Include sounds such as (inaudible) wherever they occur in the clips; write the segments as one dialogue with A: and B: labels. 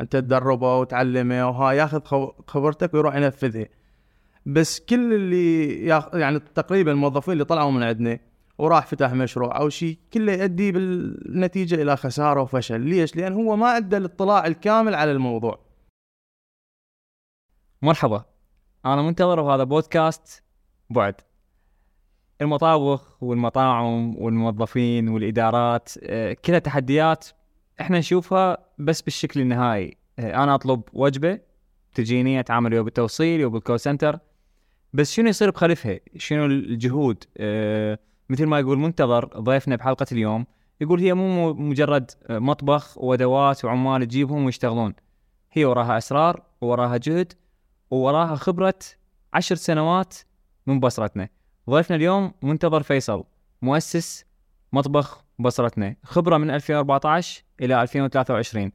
A: انت تدربه وتعلمه وها ياخذ خبرتك ويروح ينفذها. بس كل اللي ياخ... يعني تقريبا الموظفين اللي طلعوا من عندنا وراح فتح مشروع أو شيء كله يؤدي بالنتيجة إلى خسارة وفشل. ليش؟ لأن هو ما عنده الاطلاع الكامل على الموضوع.
B: مرحبا. أنا منتظر وهذا بودكاست بعد. المطابخ والمطاعم والموظفين والإدارات آه، كلها تحديات إحنا نشوفها بس بالشكل النهائي. آه، أنا أطلب وجبة تجيني أتعامل ويا بالتوصيل ويا بالكول سنتر بس شنو يصير بخلفها؟ شنو الجهود؟ آه، مثل ما يقول منتظر ضيفنا بحلقة اليوم يقول هي مو مجرد مطبخ وأدوات وعمال تجيبهم ويشتغلون. هي وراها أسرار وراها جهد ووراها خبرة عشر سنوات من بصرتنا. ضيفنا اليوم منتظر فيصل مؤسس مطبخ بصرتنا. خبرة من 2014 إلى 2023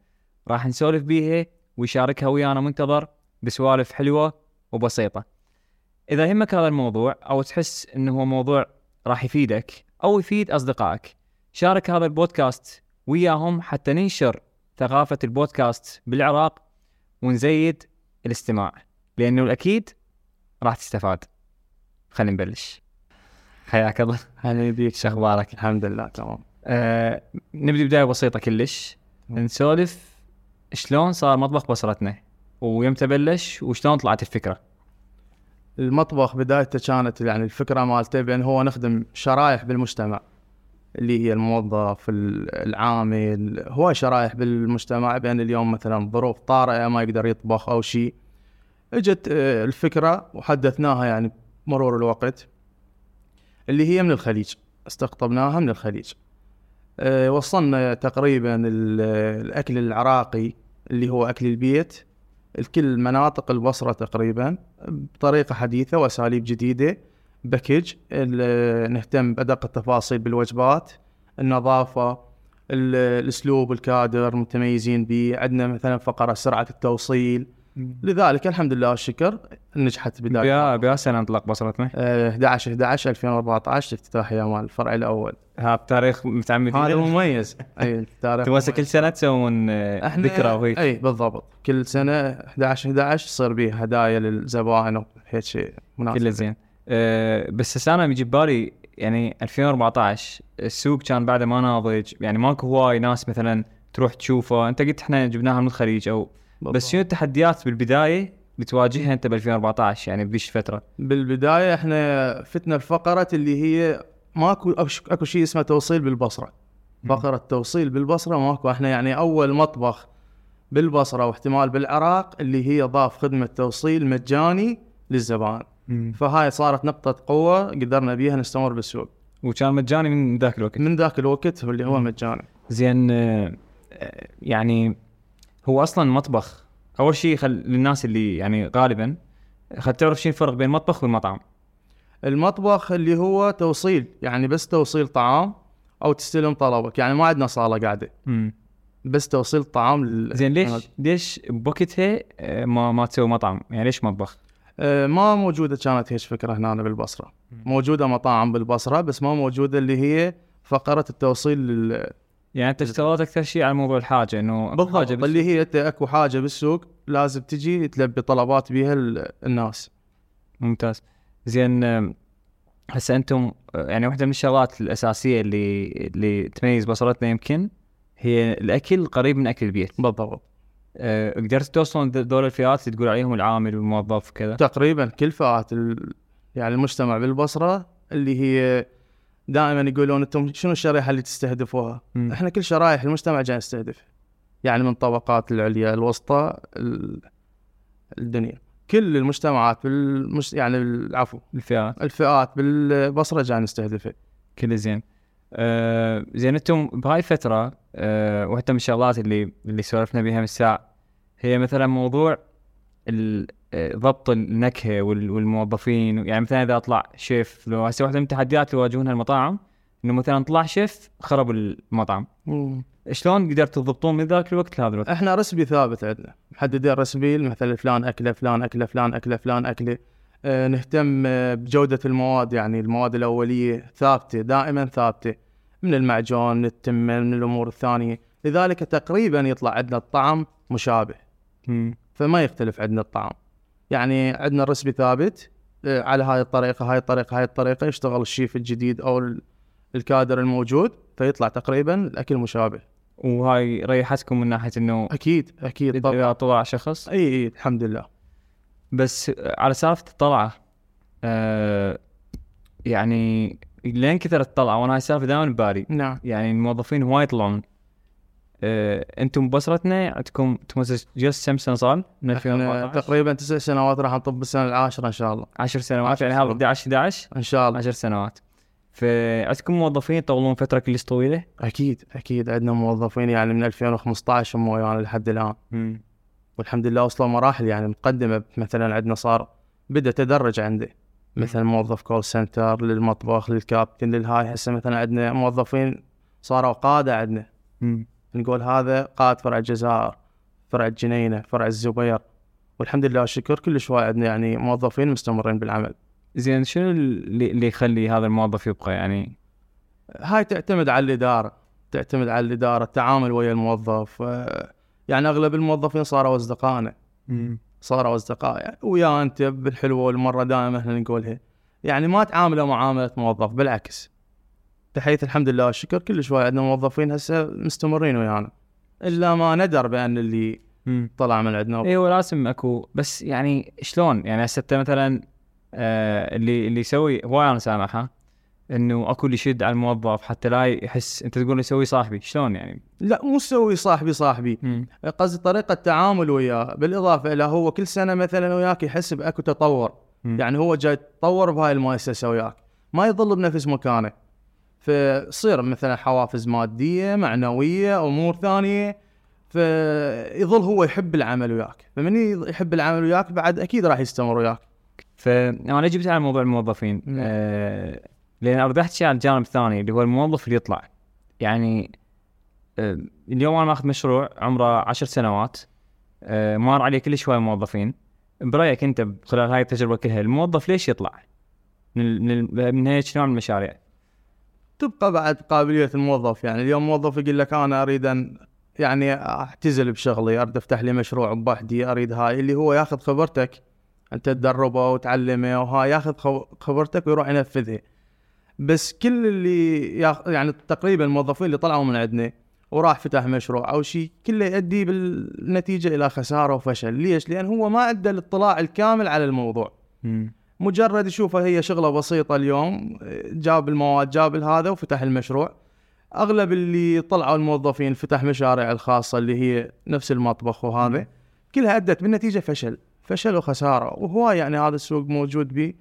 B: راح نسولف بيها ويشاركها ويانا منتظر بسوالف حلوة وبسيطة. إذا يهمك هذا الموضوع أو تحس إنه هو موضوع راح يفيدك أو يفيد أصدقائك شارك هذا البودكاست وياهم حتى ننشر ثقافة البودكاست بالعراق ونزيد الاستماع لأنه الأكيد راح تستفاد. خلينا نبلش. حياك الله.
A: هلا بيك
B: شو أخبارك؟
A: الحمد لله تمام.
B: آه نبدي بداية بسيطة كلش. نسولف شلون صار مطبخ بصرتنا ويمتى بلش وشلون طلعت الفكرة؟
A: المطبخ بدايته كانت يعني الفكرة مالته بأن هو نخدم شرائح بالمجتمع اللي هي الموظف ال- العامل. هواي شرائح بالمجتمع بأن اليوم مثلا ظروف طارئة ما يقدر يطبخ أو شيء. إجت آه، الفكرة وحدثناها يعني مرور الوقت اللي هي من الخليج. استقطبناها من الخليج. وصلنا تقريبا ال- الأكل العراقي اللي هو أكل البيت. الكل مناطق البصرة تقريبا بطريقة حديثة وأساليب جديدة. باكج نهتم بأدق التفاصيل بالوجبات النظافة ال- الأسلوب الكادر متميزين به. عندنا مثلا فقرة سرعة التوصيل لذلك الحمد لله والشكر نجحت بدايه
B: بيا سنة انطلق بصرتنا.
A: آه، 11 11 2014 افتتاحيه مال الفرع الأول.
B: ها بتاريخ متعمد
A: هذا مميز. (laughs) أي تاريخ
B: أنتم هسه كل. سنة تسوون آه، ذكرى وهيك.
A: إي بالضبط. كل سنة 11 11 يصير به هدايا للزبائن وهيك شيء مناسب.
B: كله زين. أه بس هسه أنا بيجي ببالي يعني 2014 السوق كان بعده ما ناضج يعني ماكو هواي ناس مثلا تروح تشوفه. أنت قلت إحنا جبناها من الخليج أو
A: بالضبط.
B: بس شنو التحديات بالبداية بتواجهها أنت ب 2014 يعني بذيش الفترة
A: بالبداية إحنا فتنا الفقرة اللي هي ماكو أكو شيء اسمه توصيل بالبصرة. فقرة توصيل بالبصرة ماكو. إحنا يعني أول مطبخ بالبصرة واحتمال بالعراق اللي هي ضاف خدمة توصيل مجاني للزبائن فهاي صارت نقطة قوة قدرنا بيها نستمر بالسوق.
B: وكان مجاني من ذاك الوقت؟
A: من ذاك الوقت اللي هو مجاني.
B: زين آه، يعني هو أصلا مطبخ. أول شيء خل للناس اللي يعني غالبا خل تعرف شنو الفرق بين المطبخ والمطعم.
A: المطبخ اللي هو توصيل يعني بس توصيل طعام أو تستلم طلبك يعني ما عندنا صالة قاعدة.
B: مم.
A: بس توصيل طعام لل...
B: زين ليش ليش بوقتها آه، ما ما تسوي مطعم؟ يعني ليش مطبخ؟
A: آه، ما موجودة كانت هيك فكرة هنا بالبصرة. موجودة مطاعم بالبصرة بس ما موجودة اللي هي فقرة التوصيل لل...
B: يعني انت اشتغلت أكثر شيء على موضوع الحاجة إنه
A: بالضبط اللي هي أنت أكو حاجة بالسوق لازم تجي تلبي طلبات بيها ال- الناس.
B: ممتاز. زين هسه أنتم يعني واحدة من الشغلات الأساسية اللي اللي تميز بصرتنا يمكن هي الأكل قريب من أكل البيت.
A: بالضبط.
B: أه قدرت توصلون ذول الفئات اللي تقول عليهم العامل والموظف وكذا؟
A: تقريبا كل فئات. يعني المجتمع بالبصرة اللي هي دائما يقولون أنتم شنو الشريحة اللي تستهدفوها؟
B: مم.
A: إحنا كل شرائح المجتمع جاي نستهدف. يعني من طبقات العليا الوسطى ال- الدنيا. كل المجتمعات بالمش... يعني العفو
B: الفئات.
A: الفئات بالبصرة جاي نستهدفها.
B: كله زين. أه زين أنتم بهاي الفترة أه واحدة من الشغلات اللي اللي سولفنا بها من الساعة هي مثلا موضوع ال- ضبط النكهة وال- والموظفين. يعني مثلا إذا أطلع شيف لو هسه واحدة من التحديات اللي يواجهونها المطاعم إنه مثلا طلع شيف خرب المطعم. شلون قدرتوا تضبطون من ذاك الوقت لهذا الوقت؟
A: إحنا رسبي ثابت عندنا. محددين رسبي مثلا فلان أكله فلان أكله فلان أكله فلان أكله. آه نهتم آه، بجودة المواد. يعني المواد الأولية ثابتة دائما ثابتة. من المعجون من التمة من الأمور الثانية. لذلك تقريبا يطلع عندنا الطعم مشابه.
B: مم.
A: فما يختلف عندنا الطعم. يعني عندنا الرسبي ثابت آه، على هاي الطريقة هاي الطريقة هاي الطريقة يشتغل الشيف الجديد ال- الكادر الموجود فيطلع تقريبا الأكل مشابه.
B: وهاي ريحتكم من ناحية إنه
A: أكيد أكيد طبعا.
B: اذا طلع شخص؟
A: إي إي الحمد لله.
B: بس على سالفة الطلعة آه يعني لين كثرت الطلعة وأنا هاي السالفة دائما ببالي.
A: نعم.
B: يعني الموظفين هواي يطلعون. آه أنتم ببصرتنا عندكم جلست كم سنة صار؟ من
A: إحنا
B: 2014
A: تقريبا تسع سنوات راح نطب السنة العاشرة إن شاء الله.
B: 10 سنوات يعني هذا
A: سنوات.
B: 11 11
A: إن شاء الله.
B: 10 سنوات. فعندكم موظفين يطولون فترة كلش طويلة؟
A: أكيد أكيد. عندنا موظفين يعني من 2015 هم ويانا لحد الآن. والحمد لله وصلوا مراحل يعني متقدمة مثلا عندنا صار بدأ تدرج عندي. مثلا موظف call center للمطبخ للكابتن للهاي. هسه مثلا عندنا موظفين صاروا قادة عندنا.
B: مم.
A: نقول هذا قائد فرع الجزائر فرع الجنينة فرع الزبير. والحمد لله والشكر كل شوي عندنا يعني موظفين مستمرين بالعمل.
B: زين شنو اللي, يخلي هذا الموظف يبقى؟ يعني؟
A: هاي تعتمد على الإدارة تعتمد على الإدارة التعامل ويا الموظف. آه، يعني أغلب الموظفين صاروا أصدقائنا. صاروا أصدقاء. يعني ويا أنت بالحلوة والمرة دائما إحنا نقولها. يعني ما تعامله معاملة موظف بالعكس. بحيث الحمد لله والشكر كل شوي عندنا موظفين هسه مستمرين ويانا. إلا ما ندر بأن اللي
B: مم.
A: طلع من عندنا.
B: أيوه لازم أكو. بس يعني شلون؟ يعني هسه مثلا آه اللي اللي يسوي هواي أنا سامعها إنه أكو اللي يشد على الموظف حتى لا يحس. أنت تقول يسوي صاحبي. شلون يعني؟
A: لا مو سوي صاحبي صاحبي. قصدي طريقة تعامل وياه. بالإضافة إلى هو كل سنة مثلا وياك يحس بأكو تطور.
B: مم.
A: يعني هو جاي يتطور بهاي المؤسسة وياك. ما يظل بنفس مكانه. فيصير مثلا حوافز مادية معنوية أمور ثانية فيظل هو يحب العمل وياك. فمن يحب العمل وياك بعد أكيد راح يستمر وياك.
B: فانا جبت على موضوع الموظفين.
A: نعم.
B: آه لأن اريد احكي عن الجانب الثاني اللي هو الموظف اللي يطلع. يعني آه اليوم أنا ماخذ مشروع عمره عشر سنوات. آه مار عليه كل شوي موظفين برأيك أنت خلال هاي التجربة كلها الموظف ليش يطلع؟ من من, من هيك نوع من المشاريع؟
A: تبقى بعد قابلية الموظف يعني. اليوم موظف يقول لك أنا أريد أن يعني أعتزل بشغلي أريد أفتح لي مشروع بوحدي أريد هاي. اللي هو ياخذ خبرتك أنت تدربه وتعلمه وهاي ياخذ خبرتك ويروح ينفذها بس كل اللي. يعني تقريبا الموظفين اللي طلعوا من عندنا وراح فتح مشروع أو شيء كله يؤدي بالنتيجة إلى خسارة وفشل. ليش؟ لأن هو ما عنده الاطلاع الكامل على الموضوع. مجرد يشوفها هي شغلة بسيطة اليوم جاب المواد جاب هذا وفتح المشروع. أغلب اللي طلعوا الموظفين فتح مشاريع الخاصة اللي هي نفس المطبخ وهذا. كلها أدت بالنتيجة فشل فشل وخسارة. وهو يعني هذا السوق موجود بيه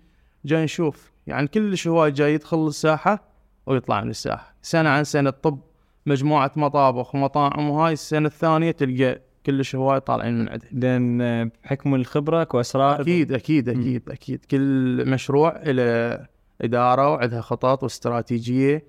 A: جاي نشوف. يعني كلش هواي جاي يدخل الساحة ويطلع من الساحة. سنة عن سنة طب مجموعة مطابخ ومطاعم وهاي السنة الثانية تلقى كلش هواي طالعين من عندها
B: لأن بحكم الخبرة اكو اسرار
A: أكيد أكيد أكيد أكيد. كل مشروع له إدارة وعندها خطط واستراتيجية.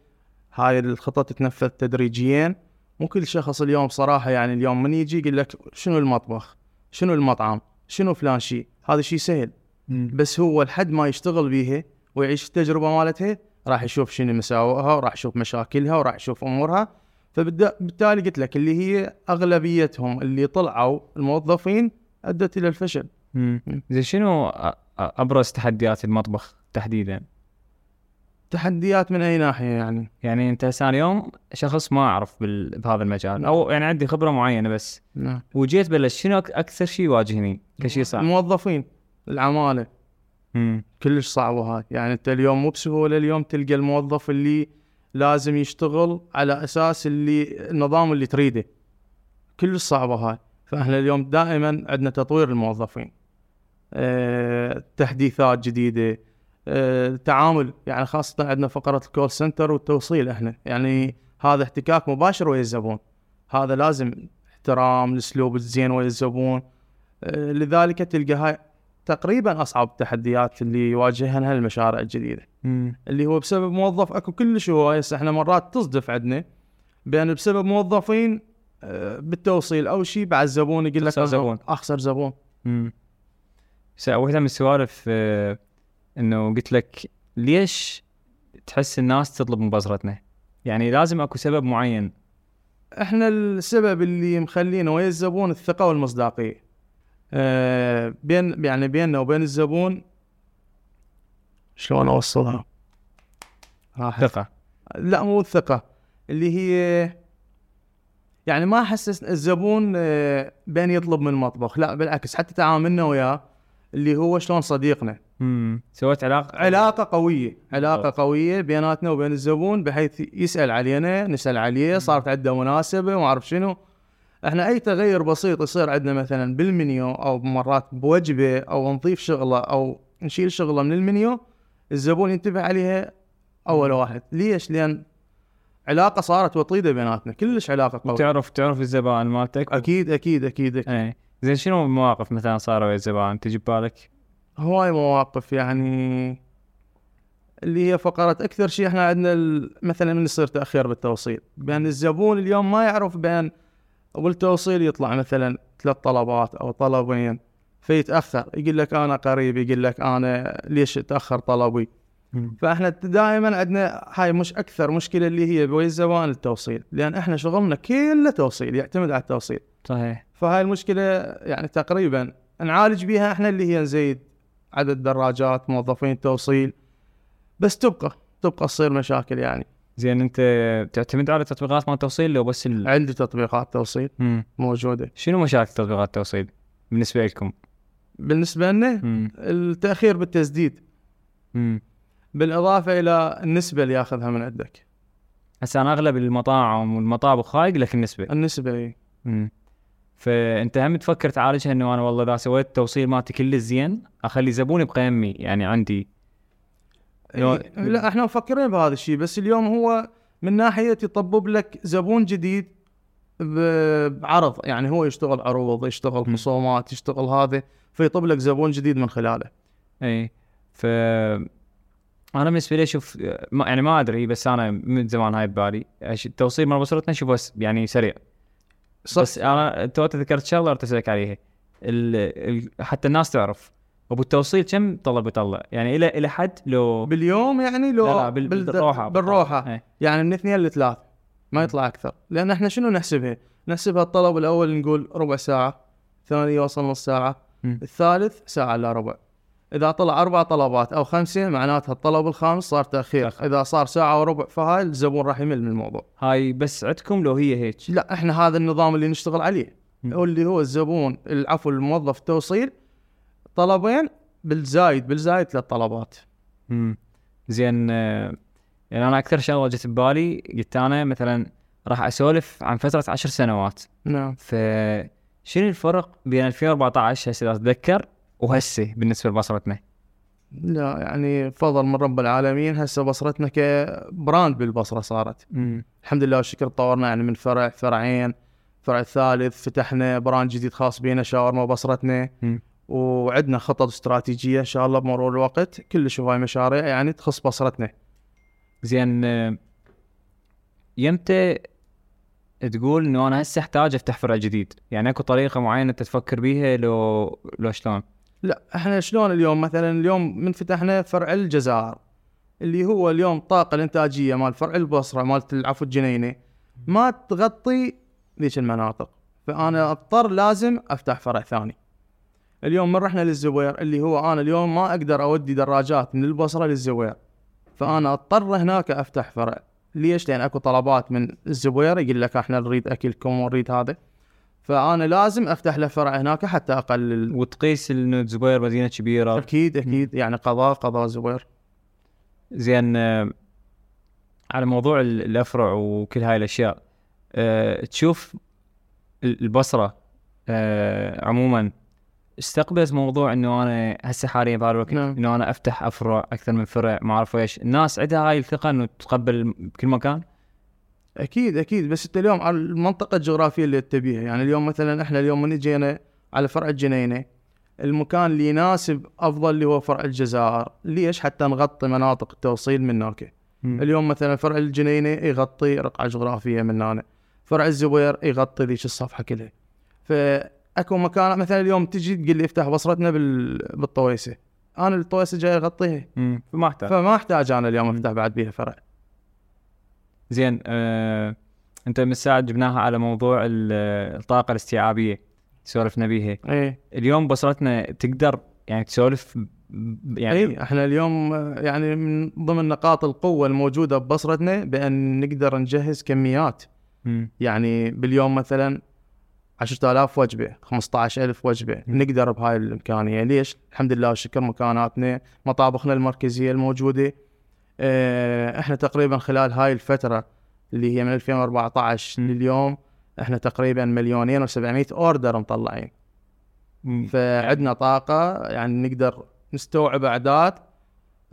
A: هاي الخطط تتنفذ تدريجيا. مو كل شخص اليوم صراحة يعني اليوم من يجي يقول لك شنو المطبخ؟ شنو المطعم؟ شنو فلان شيء هذا شيء سهل.
B: مم.
A: بس هو لحد ما يشتغل بيها ويعيش التجربة مالتها راح يشوف شنو مساوئها وراح يشوف مشاكلها وراح يشوف أمورها. فبالتالي قلت لك اللي هي أغلبيتهم اللي طلعوا الموظفين أدت إلى الفشل.
B: زين شنو أبرز تحديات المطبخ تحديدا؟
A: تحديات من أي ناحية يعني
B: يعني أنت هسه اليوم شخص ما أعرف بال... بهذا المجال أو يعني عندي خبرة معينة بس
A: نعم
B: وجيت بلش شنو أكثر شيء يواجهني كشيء صعب؟
A: الموظفين
B: العمالة.
A: كلش صعبة هاي يعني أنت اليوم مو بسهولة اليوم تلقى الموظف اللي لازم يشتغل على أساس اللي النظام اللي تريده. كلش صعبه هاي. فإحنا اليوم دائما عندنا تطوير الموظفين. أه تحديثات جديدة. أه تعامل يعني خاصة عندنا فقرة الكول سنتر والتوصيل إحنا. يعني هذا احتكاك مباشر ويا الزبون. هذا لازم احترام الأسلوب الزين ويا الزبون. أه لذلك تلقى هاي تقريبا أصعب التحديات اللي يواجهها المشاريع الجديدة
B: مم.
A: اللي هو بسبب موظف أكو كلش هو هسه إحنا مرات تصدف عندنا بان بسبب موظفين آه، بالتوصيل أو شيء بعد الزبون يقول لك أنا
B: زبون.
A: أخسر زبون
B: مم. س- واحدة من السوالف آه، إنه قلت لك ليش تحس الناس تطلب من بصرتنا؟ يعني لازم أكو سبب معين
A: إحنا السبب اللي مخلينا ويا الزبون الثقة والمصداقية بين يعني بيننا وبين الزبون شلون أوصلها؟ راحت.
B: ثقة
A: لا مو الثقة اللي هي يعني ما احسس الزبون آه، بين يطلب من المطبخ لا بالعكس حتى تعاملنا وياه اللي هو شلون صديقنا
B: امم سويت علاقة
A: علاقة قوية علاقة
B: بالضبط.
A: قوية بيناتنا وبين الزبون بحيث يسأل علينا نسأل عليه صارت عنده مناسبة وما أعرف شنو إحنا أي تغير بسيط يصير عندنا مثلا بالمنيو أو مرات بوجبة أو نضيف شغلة أو نشيل شغلة من المنيو الزبون ينتبه عليها أول واحد. ليش؟ لأن علاقة صارت وطيدة بيناتنا كلش علاقة قوية.
B: تعرف تعرف الزبائن مالتك؟
A: أكيد أكيد أكيد, أكيد.
B: إيه. زين شنو المواقف مثلا صاروا ويا الزبائن تجي ببالك؟
A: هواي مواقف يعني اللي هي فقرات أكثر شيء إحنا عندنا مثلا من يصير تأخير بالتوصيل. بان الزبون اليوم ما يعرف بان والتوصيل يطلع مثلا ثلاث طلبات أو طلبين فيتأخر يقول لك أنا قريب يقول لك أنا ليش تأخر طلبي؟ فإحنا دائما عندنا هاي مش أكثر مشكلة اللي هي بوي الزبائن التوصيل لأن إحنا شغلنا كله توصيل يعتمد على التوصيل.
B: صحيح.
A: فهاي المشكلة يعني تقريبا نعالج بيها إحنا اللي هي نزيد عدد دراجات موظفين توصيل بس تبقى تبقى تصير مشاكل يعني.
B: زين انت تعتمد على تطبيقات مال توصيل لو بس ال...
A: عندي تطبيقات توصيل
B: مم.
A: موجودة
B: شنو مشاكل تطبيقات التوصيل بالنسبة لكم؟
A: بالنسبة لنا
B: مم.
A: التأخير بالتسديد
B: مم.
A: بالإضافة إلى النسبة اللي ياخذها من عندك
B: هسه أنا أغلب المطاعم والمطابخ هاي يقول لك النسبة
A: النسبة إيه.
B: مم. فأنت هم تفكر تعالجها إنه أنا والله إذا سويت التوصيل مالتي كله زين أخلي زبوني بقيمي يعني عندي.
A: لا إحنا مفكرين بهذا الشيء بس اليوم هو من ناحية يطبب لك زبون جديد بعرض. يعني هو يشتغل عروض يشتغل. خصومات يشتغل هذا فيطب لك زبون جديد من خلاله.
B: إي. ف أنا بالنسبة لي أشوف يعني ما أدري بس أنا من زمان هاي ببالي. التوصيل مال بصرتنا اشوفه بس يعني سريع.
A: صح.
B: بس أنا تو ذكرت شغلة اريد اسالك عليها. ال... ال... حتى الناس تعرف. أبو التوصيل كم طلب يطلع يعني إلى إلى حد لو
A: باليوم يعني لو
B: لا لا بال... بالروحة
A: بالروحة.
B: إيه.
A: يعني من اثنين لثلاث ما يطلع أكثر. لأن إحنا شنو نحسبها؟ نحسبها الطلب الأول نقول ربع ساعة ثاني يوصل نص
B: ساعة.
A: الثالث ساعة إلا ربع. إذا طلع أربع طلبات أو خمسه معناتها الطلب الخامس صار تأخير.
B: تأخير.
A: إذا صار ساعة وربع فهاي الزبون راح يمل من الموضوع.
B: هاي بس عندكم لو هي هيك؟
A: لا إحنا هذا النظام اللي نشتغل عليه. اللي هو الزبون العفو الموظف التوصيل. طلبين بالزايد بالزايد ثلاث طلبات.
B: امم زين آه، يعني أنا أكثر شغلة جت ببالي قلت أنا مثلا راح أسولف عن فترة عشر سنوات.
A: نعم.
B: فشنو الفرق بين 2014 هسه إذا أتذكر وهسه بالنسبة لبصرتنا؟
A: لا يعني فضل من رب العالمين هسه بصرتنا ك brand بالبصرة صارت.
B: امم
A: الحمد لله والشكر تطورنا يعني من فرع فرعين فرع ثالث فتحنا brand جديد خاص بينا شاورما بصرتنا
B: مم.
A: وعندنا خطط استراتيجية إن شاء الله بمرور الوقت. كلش هواي مشاريع يعني تخص بصرتنا.
B: زين يمتى تقول إنه أنا هسه أحتاج أفتح فرع جديد؟ يعني أكو طريقة معينة أنت تفكر بيها لو لو شلون؟
A: لا إحنا شلون اليوم؟ مثلا اليوم من فتحنا فرع الجزائر اللي هو اليوم الطاقه الإنتاجية مال فرع البصرة مالت العفو الجنينه ما تغطي ذيك المناطق. فأنا أضطر لازم أفتح فرع ثاني. اليوم من رحنا للزوير اللي هو أنا اليوم ما أقدر أودي دراجات من البصرة للزوير. فأنا أضطر هناك أفتح فرع. ليش؟ لأن أكو طلبات من الزبوير يقول لك إحنا نريد أكلكم ونريد هذا. فأنا لازم أفتح له فرع هناك حتى أقلل.
B: وتقيس إنه زبير مدينة كبيرة.
A: أكيد أكيد. يعني قضاء قضاء زبير
B: زين آه، على موضوع ال- الأفرع وكل هاي الأشياء أه تشوف ال- البصرة أه عموما استقبلت موضوع إنه أنا هسه حاليا بهذا الوقت
A: نعم.
B: إنه أنا أفتح أفرع أكثر من فرع ما أعرف إيش. الناس عندها هاي الثقة إنه تقبل بكل مكان؟
A: أكيد أكيد. بس أنت اليوم على المنطقة الجغرافية اللي تبيها يعني اليوم مثلا إحنا اليوم من اجينا على فرع الجنينة المكان اللي يناسب أفضل اللي هو فرع الجزائر. ليش؟ حتى نغطي مناطق التوصيل من هناك. اليوم مثلا فرع الجنينة يغطي رقعة جغرافية من هنا. فرع الزبير يغطي ذيك الصفحة كلها. فاكو مكان مثلا اليوم تجي تقول لي افتح بصرتنا بال... بالطويسة. أنا الطويسة جاي اغطيها.
B: فما أحتاج.
A: فما أحتاج أنا اليوم أفتح بعد بيها فرع.
B: زين أه أنت من ساعه جبناها على موضوع ال- الطاقة الاستيعابية سولفنا بيها.
A: إيه.
B: اليوم بصرتنا تقدر يعني تسولف يعني
A: اي إحنا اليوم آه، يعني من ضمن نقاط القوة الموجودة ببصرتنا بأن نقدر نجهز كميات.
B: مم.
A: يعني باليوم مثلا 10000 وجبة 15000
B: وجبة.
A: نقدر بهاي الإمكانية ليش؟ الحمد لله والشكر مكاناتنا مطابخنا المركزية الموجودة آه، إحنا تقريبا خلال هاي الفترة اللي هي من 2014
B: مم.
A: لليوم إحنا تقريبا مليونين و700 أوردر مطلعين. فعندنا طاقة يعني نقدر نستوعب أعداد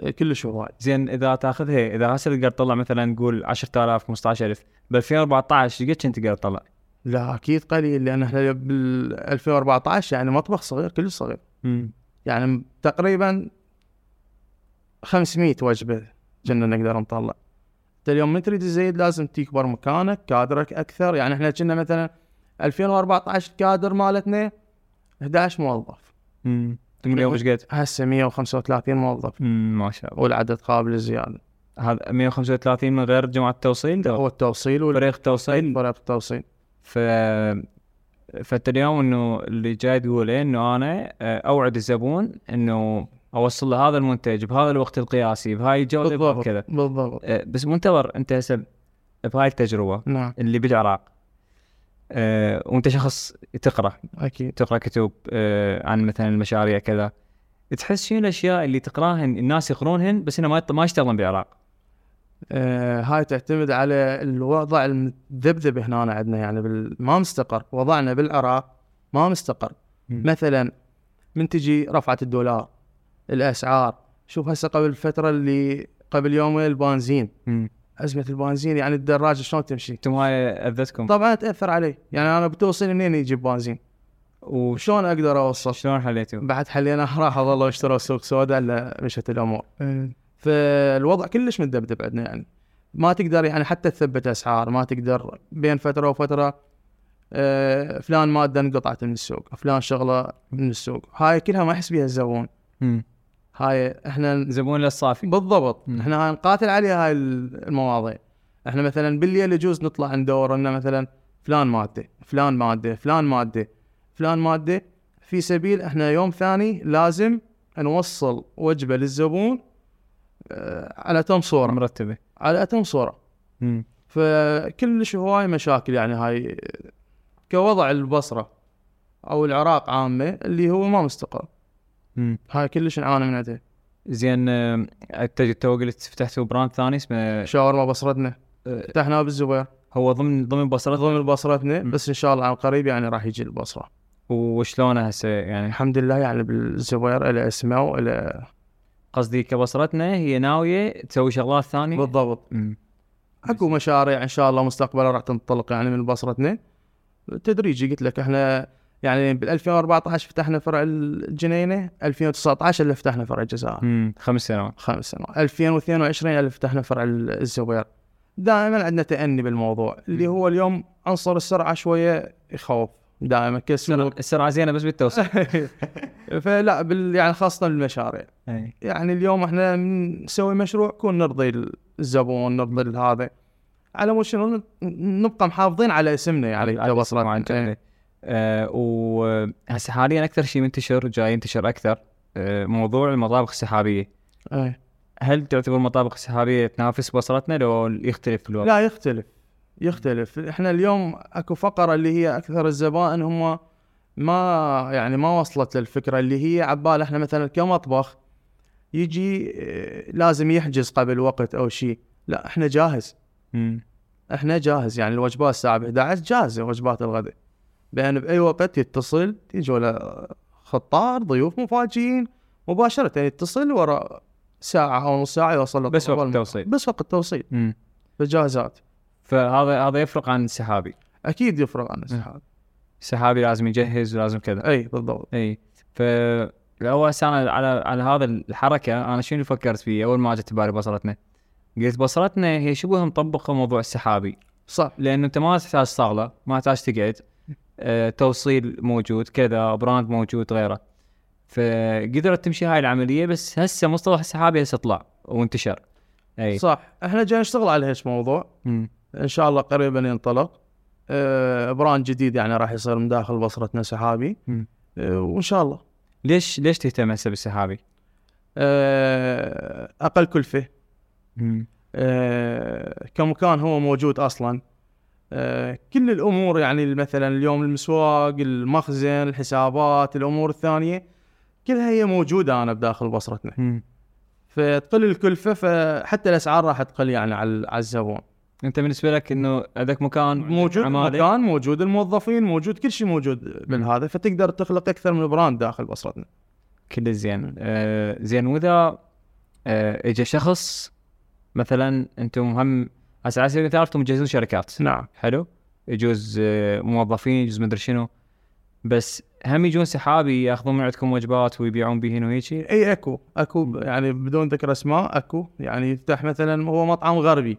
A: آه، كلش هواي
B: زين إذا تأخذها إذا هسه تقدر تطلع مثلا نقول 10000 15000 ب 2014 قد كنت تقدر تطلع؟
A: لا أكيد قليل لأن إحنا بال 2014 يعني مطبخ صغير كلش صغير.
B: مم.
A: يعني تقريبا 500 وجبة كنا نقدر نطلع. أنت اليوم من تريد تزيد لازم تكبر مكانك كادرك أكثر. يعني إحنا كنا مثلا 2014 الكادر مالتنا 11 موظف.
B: مم. اليوم إيش قد؟
A: هسه 135 موظف.
B: مم، ما شاء الله.
A: والعدد قابل للزياده
B: هذا 135 من غير جماعة التوصيل
A: هو التوصيل
B: فريق توصيل؟
A: والفريق التوصيل
B: ف فانت اليوم إنه اللي جاي تقوله إنه أنا آه، أوعد الزبون إنه أوصل له هذا المنتج بهذا الوقت القياسي بهاي الجودة
A: بالضبط
B: كذا.
A: بالضبط.
B: آه، بس منتظر أنت هسه بهاي التجربة
A: نعم.
B: اللي بالعراق. آه، وأنت شخص تقرأ.
A: أكيد.
B: تقرأ كتب آه، عن مثلا المشاريع كذا. تحس شنو الأشياء اللي تقراهن الناس يقرونهن بس إنه ما ما يشتغلون بالعراق
A: آه هاي تعتمد على الوضع المذبذب هنا عندنا يعني بال... ما مستقر. وضعنا بالعراق ما مستقر.
B: مم.
A: مثلا من تجي رفعت الدولار الأسعار. شوف هسه قبل الفترة اللي قبل يومين البنزين. أزمة البنزين يعني الدراجة شلون تمشي؟
B: أنتم هاي أذتكم.
A: طبعا تأثر علي يعني أنا بتوصل منين يجيب بنزين.
B: وشلون
A: أقدر أوصل؟
B: حليتوا؟
A: بعد حلينا (laughs) راح والله اشتروا سوق سوداء الا مشت الأمور فالوضع كلش متذبذب عندنا يعني. ما تقدر يعني حتى تثبت أسعار ما تقدر. بين فترة وفترة آه، فلان مادة انقطعت من السوق فلان شغلة من السوق. هاي كلها ما يحس بها الزبون. هاي إحنا
B: زبون للصافي
A: بالضبط.
B: مم.
A: إحنا نقاتل عليها هاي المواضيع. إحنا مثلا بالليل يجوز نطلع ندور لنا مثلا فلان مادة فلان مادة فلان مادة فلان مادة. في سبيل إحنا يوم ثاني لازم نوصل وجبة للزبون على اتم صورة
B: مرتبة.
A: على اتم صورة.
B: مم.
A: فكلش هواي مشاكل يعني هاي كوضع البصرة أو العراق عامة اللي هو ما مستقر.
B: مم.
A: هاي كلش نعاني من عندها.
B: زين آه، أنت تو قلت فتحتوا brand ثاني اسمه
A: شاورما بصرتنا.
B: آه،
A: فتحناه بالزبير.
B: هو ضمن ضمن بصرة
A: ضمن بصرتنا. بس إن شاء الله عن قريب يعني راح يجي البصرة.
B: وشلونه هسه يعني؟
A: الحمد لله يعني بالزبير إلى اسمه وإلى
B: قصدي كبصرتنا هي ناوية تسوي شغلات ثانية.
A: بالضبط. أكو مشاريع إن شاء الله مستقبلا راح تنطلق يعني من بصرتنا. تدريجي قلت لك إحنا يعني بال 2014 فتحنا فرع الجنينة 2019 اللي فتحنا فرع الجزائر.
B: مم. خمس سنوات.
A: خمس سنوات. 2022 اللي فتحنا فرع الزبير. دائما عندنا تأني بالموضوع اللي هو اليوم عنصر السرعة شوية يخوف. دائما كسر
B: السرعة زينة بس بالتوصيل (laughs)
A: فلا بال يعني خاصة بالمشاريع
B: أي.
A: يعني اليوم إحنا نسوي مشروع كون نرضي الزبون نرضي هذا على مود شنو نبقى محافظين على اسمنا يعني
B: معين.
A: إيه.
B: آه وهسه حاليا أكثر شيء منتشر جاي ينتشر أكثر آه موضوع المطابخ السحابية
A: إيه.
B: هل تعتبر المطابخ السحابية تنافس بصرتنا لو يختلف الوضع؟
A: لا يختلف يختلف إحنا اليوم أكو فقرة اللي هي أكثر الزبائن هم ما يعني ما وصلت للفكرة اللي هي عبال إحنا مثلا كمطبخ يجي آه، لازم يحجز قبل وقت أو شيء لا إحنا جاهز
B: مم.
A: إحنا جاهز يعني الوجبات الساعة 11 جاهزة وجبات الغداء بأن بأي وقت يتصل يجوا له خطار ضيوف مفاجئين مباشرة يتصل ورا ساعة أو نص ساعة يوصل
B: بس وقت. التوصيل.
A: بس وقت التوصيل. فجاهزات
B: فهذا هذا يفرق عن السحابي.
A: أكيد يفرق عن السحاب
B: السحابي لازم يجهز ولازم كذا.
A: إي بالضبط.
B: إي. ف هسه أنا على على هذا الحركة أنا شنو فكرت فيه؟ أول ما جت ببالي بصرتنا. قلت بصرتنا هي شبه مطبقه موضوع السحابي؟
A: صح.
B: لأنه أنت ما تحتاج صاله ما تحتاج تقعد. آه، توصيل موجود كذا brand موجود غيره. فقدرت تمشي هاي العملية بس هسه مصطلح السحابي هسه طلع وانتشر. إي.
A: صح. إحنا جاي نشتغل على هيش موضوع.
B: مم.
A: إن شاء الله قريبا ينطلق آه، براند جديد يعني راح يصير من داخل بصرتنا سحابي. آه، وإن شاء الله
B: ليش ليش تهتم هسه بالسحابي؟
A: آه، أقل
B: كلفة.
A: آه، كمكان هو موجود أصلا آه، كل الأمور يعني مثلا اليوم المسواق المخزن الحسابات الأمور الثانية كلها هي موجودة أنا بداخل بصرتنا. فتقل الكلفة فحتى الأسعار راح تقل يعني على الزبون
B: انت بالنسبة لك إنه هذاك مكان
A: موجود
B: عمالة.
A: مكان موجود الموظفين موجود كل شيء موجود بالهذا فتقدر تخلق أكثر من براند داخل بصرتنا
B: كل زين. آه زين وإذا آه اجى شخص مثلا أنتم هم على سبيل المثال أنتم مجهزون شركات.
A: نعم.
B: حلو. يجوز آه موظفين يجوز مدري شنو. بس هم يجون سحابي يأخذون من عندكم وجبات ويبيعون بهن وهيك؟
A: إي أكو أكو يعني بدون ذكر أسماء أكو. يعني يفتح مثلا هو مطعم غربي.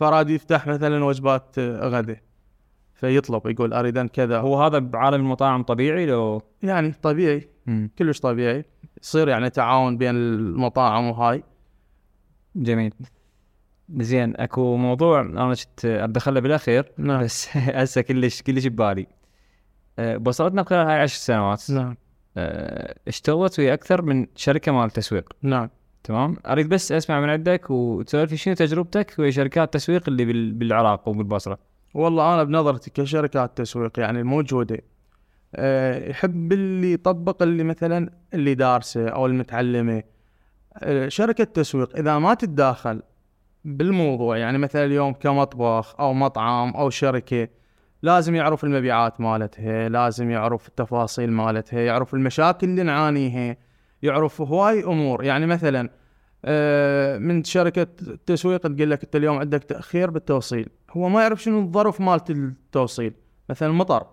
A: فراد يفتح مثلا وجبات آه، غدا فيطلب يقول أريد كذا. هو
B: هذا بعالم المطاعم طبيعي لو؟
A: يعني طبيعي
B: مم.
A: كلش طبيعي. يصير يعني تعاون بين المطاعم وهاي.
B: جميل. زين أكو موضوع أنا كنت أدخله بالأخير
A: نعم.
B: بس (laughs) هسه كلش كلش ببالي. أه، بصرتنا خلال هاي عشر سنوات.
A: نعم.
B: أه، اشتغلت ويا أكثر من شركة مال تسويق.
A: نعم.
B: تمام؟ أريد بس أسمع من عندك وتسولف شنو تجربتك ويا شركات التسويق اللي بال- بالعراق وبالبصرة؟
A: والله أنا بنظرتي كشركات تسويق يعني الموجودة أه يحب اللي يطبق اللي مثلا اللي دارسه أو المتعلمة. أه شركة تسويق إذا ما تتداخل بالموضوع يعني مثلا اليوم كمطبخ أو مطعم أو شركة لازم يعرف المبيعات مالتها لازم يعرف التفاصيل مالتها يعرف المشاكل اللي نعانيها. يعرف هواي أمور. يعني مثلا آه، من شركة تسويق تقول لك أنت اليوم عندك تأخير بالتوصيل. هو ما يعرف شنو الظرف مالت التوصيل. مثلا مطر.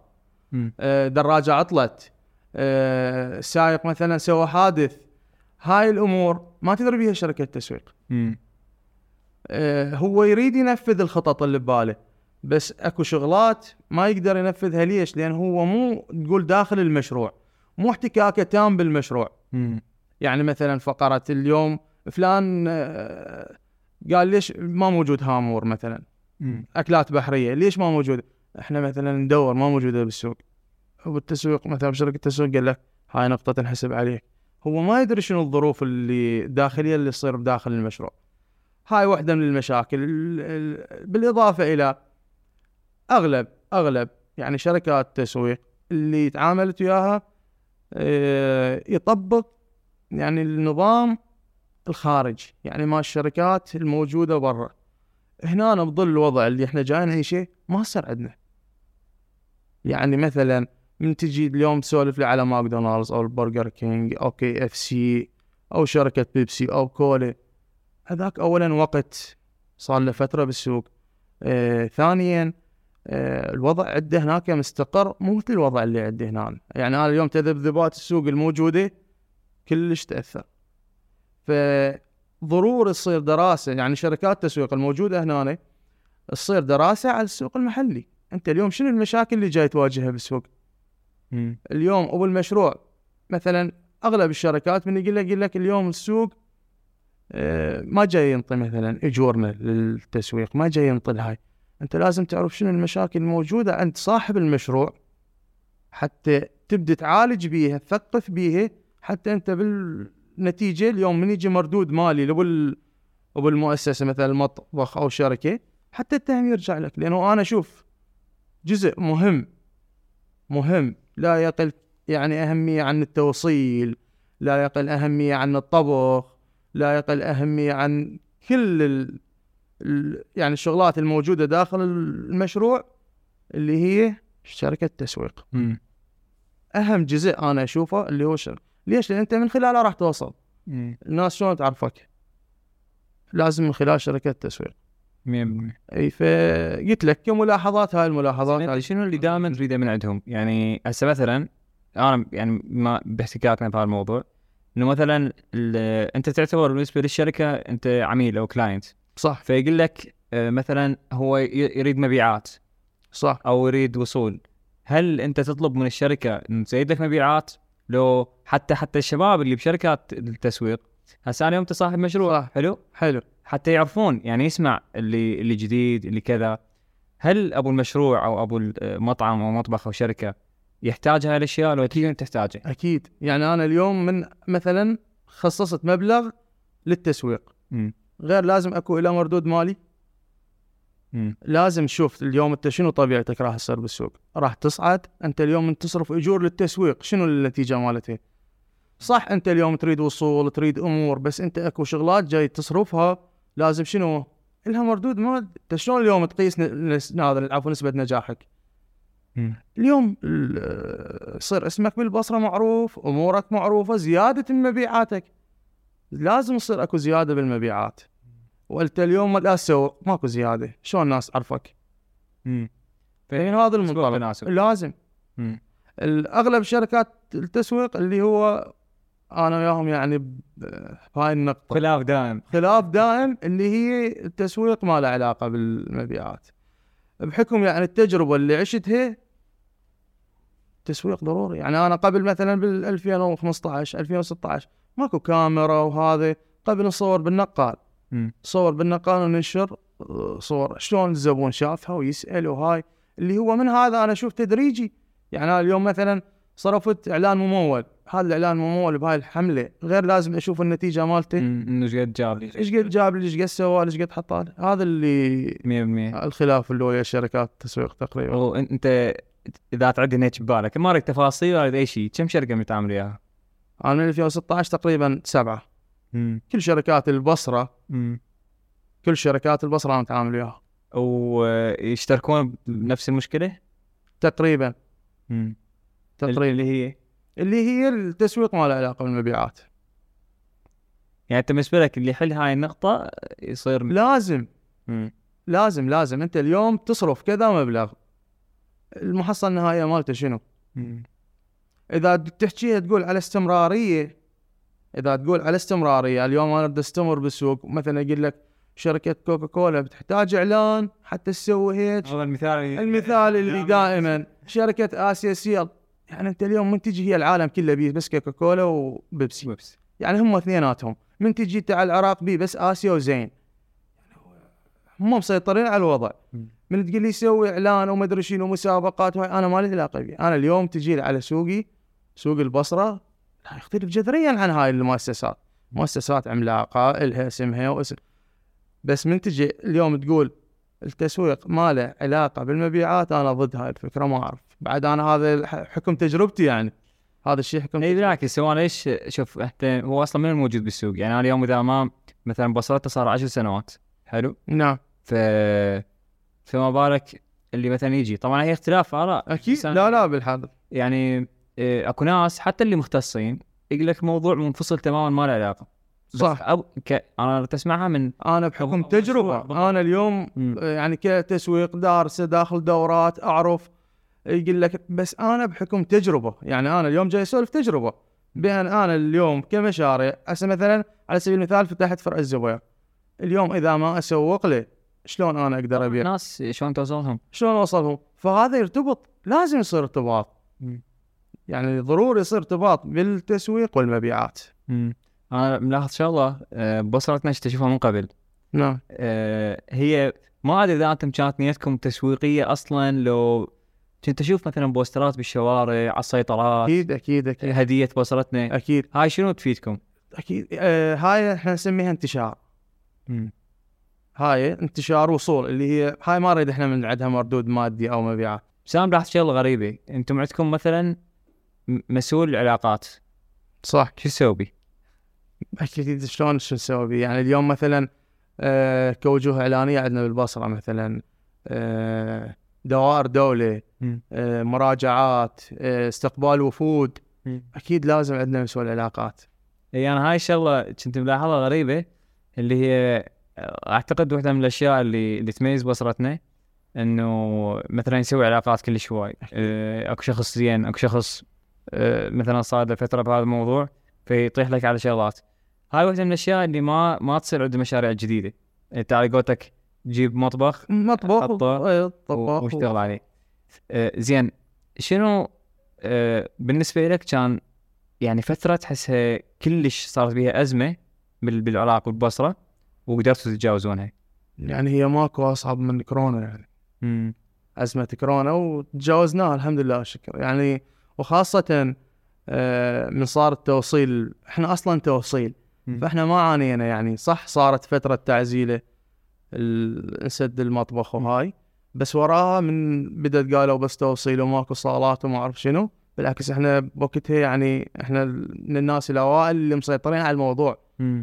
A: آه، دراجة عطلت. آه، سائق مثلا سوى حادث. هاي الأمور ما تدري بيها شركة تسويق
B: مم.
A: آه، هو يريد ينفذ الخطط اللي بباله. بس أكو شغلات ما يقدر ينفذها. ليش؟ لأن هو مو تقول داخل المشروع. مو احتكاكه تام بالمشروع.
B: مم.
A: يعني مثلا فقرة اليوم فلان آه، قال ليش ما موجود هامور مثلا
B: مم.
A: أكلات بحرية ليش ما موجوده؟ إحنا مثلا ندور ما موجودة بالسوق والتسويق مثلا بشركه التسويق قال لك هاي نقطة تنحسب عليك هو ما يدري شنو الظروف اللي الداخليه اللي تصير بداخل المشروع هاي واحدة من المشاكل ال- ال- بالإضافة إلى أغلب أغلب يعني شركات التسويق اللي تعاملت وياها يطبق يعني النظام الخارجي يعني مال الشركات الموجودة برا. هنا بظل الوضع اللي إحنا جايين نعيشه ما صار عندنا. يعني مثلا من تجي اليوم تسولف لي على ماكدونالدز أو البرجر كينج أو كي إف سي أو شركة بيبسي أو كولا هذاك اولا وقت صار له فترة بالسوق. آه ثانيا آه الوضع عنده هناك مستقر مو مثل الوضع اللي عنده هنا. يعني أنا اليوم تذبذبات السوق الموجودة كلش تأثر. فضروري تصير دراسة يعني شركات التسويق الموجودة هنا تصير دراسة على السوق المحلي. أنت اليوم شنو المشاكل اللي جاي تواجهها بالسوق. اليوم أبو المشروع مثلا أغلب الشركات من يقول لك يقول لك اليوم السوق آه، ما جاي ينطي مثلا إجورنا للتسويق ما جاي ينطي الهاي. أنت لازم تعرف شنو المشاكل الموجودة عند صاحب المشروع حتى تبدأ تعالج بيها تثقف بيها حتى أنت بالنتيجة اليوم من يجي مردود مالي لأبو ال- أبو المؤسسة مثلا مطبخ أو شركة حتى التهم يرجع لك لأنه أنا أشوف جزء مهم مهم لا يقل يعني أهمية عن التوصيل لا يقل أهمية عن الطبخ لا يقل أهمية عن كل. يعني الشغلات الموجودة داخل المشروع اللي هي شركة التسويق
B: مم.
A: أهم جزء أنا أشوفه اللي هو شركة ليش؟ لأن أنت من خلاله راح توصل. الناس شلون تعرفك؟ لازم من خلال شركة التسويق
B: 100%
A: أي فقلت لك كملاحظات هاي الملاحظات. هاي
B: شنو اللي دائما تريده من عندهم؟ يعني هسه مثلا أنا يعني ما باحتكاكنا بهذا الموضوع. إنه مثلا أنت تعتبر بالنسبة للشركة أنت عميل أو كلاينت
A: صح.
B: فيقول لك آه، مثلا هو يريد مبيعات.
A: صح.
B: أو يريد وصول. هل أنت تطلب من الشركة إن تزيد لك مبيعات؟ لو حتى حتى الشباب اللي بشركات التسويق هسه أنا انت صاحب مشروع.
A: صح.
B: حلو؟
A: حلو.
B: حتى يعرفون يعني يسمع اللي اللي جديد اللي كذا. هل أبو المشروع أو أبو المطعم أو مطبخ أو شركة يحتاج هاي الأشياء لو تجي تحتاجها؟
A: أكيد. يعني أنا اليوم من مثلا خصصت مبلغ للتسويق.
B: مم.
A: غير لازم اكو إلى مردود مالي.
B: مم.
A: لازم تشوف اليوم انت شنو طبيعتك راح تصير بالسوق. راح تصعد انت اليوم من تصرف اجور للتسويق شنو النتيجة مالتها؟ صح انت اليوم تريد وصول تريد امور بس انت اكو شغلات جاي تصرفها لازم شنو؟ لها مردود ما انت شلون اليوم تقيس هذا عفوا نسبة نجاحك. اليوم ال- يصير اسمك بالبصرة معروف امورك معروفة زيادة مبيعاتك. لازم يصير اكو زيادة بالمبيعات. وانت اليوم لا تسوق ماكو زيادة. شلون الناس تعرفك
B: مم.
A: فين هذا المنطلق. لازم.
B: مم.
A: اغلب شركات التسويق اللي هو أنا وياهم يعني بهاي النقطة.
B: خلاف دائم.
A: خلاف دائم اللي هي التسويق ما له علاقة بالمبيعات. بحكم يعني التجربة اللي عشتها تسويق ضروري. يعني أنا قبل مثلا بال 2015 2016 ماكو كاميرا وهذا قبل نصور بالنقال. صور بالنقال وننشر صور. شلون الزبون شافها ويسأل وهاي. اللي هو من هذا أنا أشوف تدريجي. يعني أنا اليوم مثلا صرفت إعلان ممول. هذا الإعلان ممول بهاي الحملة. غير لازم أشوف النتيجة مالته
B: إيش قد جاب لي؟
A: إيش قد جاب لي؟ إيش قد سوى؟ إيش قد حط هذا اللي
B: 100%
A: الخلاف اللي ويا شركات التسويق تقريبا.
B: وانت إذا تعد هيك ببالك. ما اريد تفاصيل ولا أي شيء. كم شركة متعامل وياها؟
A: أنا من 2016 تقريبا سبعة
B: مم.
A: كل شركات البصرة
B: مم.
A: كل شركات البصرة أنا متعامل وياها
B: ويشتركون بنفس المشكلة؟
A: تقريبا
B: مم.
A: تقريبا
B: اللي هي
A: اللي هي التسويق ما له علاقة بالمبيعات
B: يعني أنت بالنسبة لك اللي يحل هاي النقطة يصير
A: لازم
B: مم.
A: لازم لازم أنت اليوم تصرف كذا مبلغ المحصله النهائية مالته شنو؟
B: مم.
A: إذا تحكيها تقول على استمرارية إذا تقول على استمرارية اليوم أنا بدي أستمر بالسوق مثلا أقول لك شركة كوكا كولا بتحتاج إعلان حتى تسوي هيك.
B: هذا المثال
A: المثال اللي دائما. شركة آسيا سيل يعني أنت اليوم من تجي هي العالم كله بيه بس كوكا كولا وبيبسي.
B: وبس
A: يعني هم اثنيناتهم. من تجي انت على العراق بيه بس آسيا وزين. هم مسيطرين على الوضع. من تقول لي سوي إعلان وما أدري شنو مسابقات وهاي أنا ما لي علاقة بيه أنا اليوم تجي على سوقي سوق البصرة يختلف جذريا عن هاي المؤسسات. مؤسسات عملاقة إلها اسمها واسم. بس من تجي اليوم تقول التسويق ما له علاقة بالمبيعات أنا ضد هاي الفكرة ما أعرف. بعد أنا هذا حكم تجربتي يعني. هذا الشيء حكم
B: اي. بالعكس. هو ليش شوف انت هو أصلا من الموجود بالسوق. يعني أنا اليوم إذا ما مثلا بصرته صار عشر سنوات. حلو؟
A: نعم.
B: ف فما بالك اللي مثلا يجي. طبعا هي اختلاف
A: آراء.
B: أكيد.
A: لا لا بالحظ
B: يعني اكو ناس حتى اللي مختصين يقول لك موضوع منفصل تماما ما له علاقة.
A: صح.
B: أو ك... أنا تسمعها من
A: أنا بحكم تجربة.
B: بالضبط.
A: أنا اليوم
B: مم.
A: يعني كتسويق دارسه داخل دورات أعرف. يقول لك بس أنا بحكم تجربة. يعني أنا اليوم جاي أسولف تجربة. بان أنا اليوم كمشاريع هسه مثلا على سبيل المثال فتحت فرع الزبير. اليوم إذا ما أسوق له شلون أنا أقدر أبيع؟
B: الناس شلون توصلهم؟
A: شلون أوصلهم؟ فهذا يرتبط لازم يصير ارتباط. يعني ضروري يصير ارتباط بالتسويق والمبيعات.
B: مم. أنا ملاحظ شغله آه، بصرتنا إيش تشوفها من قبل.
A: نعم.
B: آه، هي ما أدري إذا أنتم كانت نيتكم تسويقية أصلا لو كنت أشوف مثلا بوسترات بالشوارع على السيطرات
A: أكيد أكيد أكيد.
B: هدية بصرتنا
A: أكيد.
B: هاي شنو تفيدكم؟
A: أكيد. آه هاي إحنا نسميها انتشار.
B: مم.
A: هاي انتشار وصول اللي هي هاي ما نريد إحنا من عندها مردود مادي أو مبيعات.
B: بس أنا لاحظت شغله غريبه أنتم عندكم مثلا مسؤول العلاقات
A: صح
B: شو تسوي؟
A: أكيد شلون شو نسوي بيه؟ يعني اليوم مثلا آه كوجوه اعلانيه عندنا بالبصرة مثلا آه دوائر
B: دولة.
A: آه مراجعات آه استقبال وفود
B: مم.
A: أكيد لازم عندنا مسؤول علاقات
B: إي أنا هاي الشغلة كنت ملاحظها غريبة اللي هي أعتقد واحدة من الأشياء اللي اللي تميز بصرتنا إنه مثلا يسوي علاقات كل شوي آه، أكو شخص زين أكو شخص آه، مثلا صار له فترة بهذا الموضوع فيطيح لك على شغلات. هاي واحدة من الأشياء اللي ما ما تصير عند المشاريع الجديده انت على قولتك جيب مطبخ
A: مطبخ
B: حطه
A: آه، طباخ
B: واشتغل عليه. آه، زين شنو آه، بالنسبة لك كان يعني فترة تحسها كلش صارت بيها أزمة بال- بالعراق والبصرة وقدرتوا تتجاوزونها؟
A: يعني هي ماكو أصعب من كورونا يعني.
B: مم.
A: أزمة كورونا وتجاوزناها الحمد لله والشكر يعني وخاصة آه، من صار التوصيل إحنا أصلا توصيل. فإحنا ما عانينا يعني صح صارت فترة تعزيلة انسد المطبخ وهاي بس وراها من بدت قالوا بس توصيل وماكو صالات وما أعرف شنو بالعكس إحنا بوقتها يعني إحنا من الناس الأوائل اللي مسيطرين على الموضوع.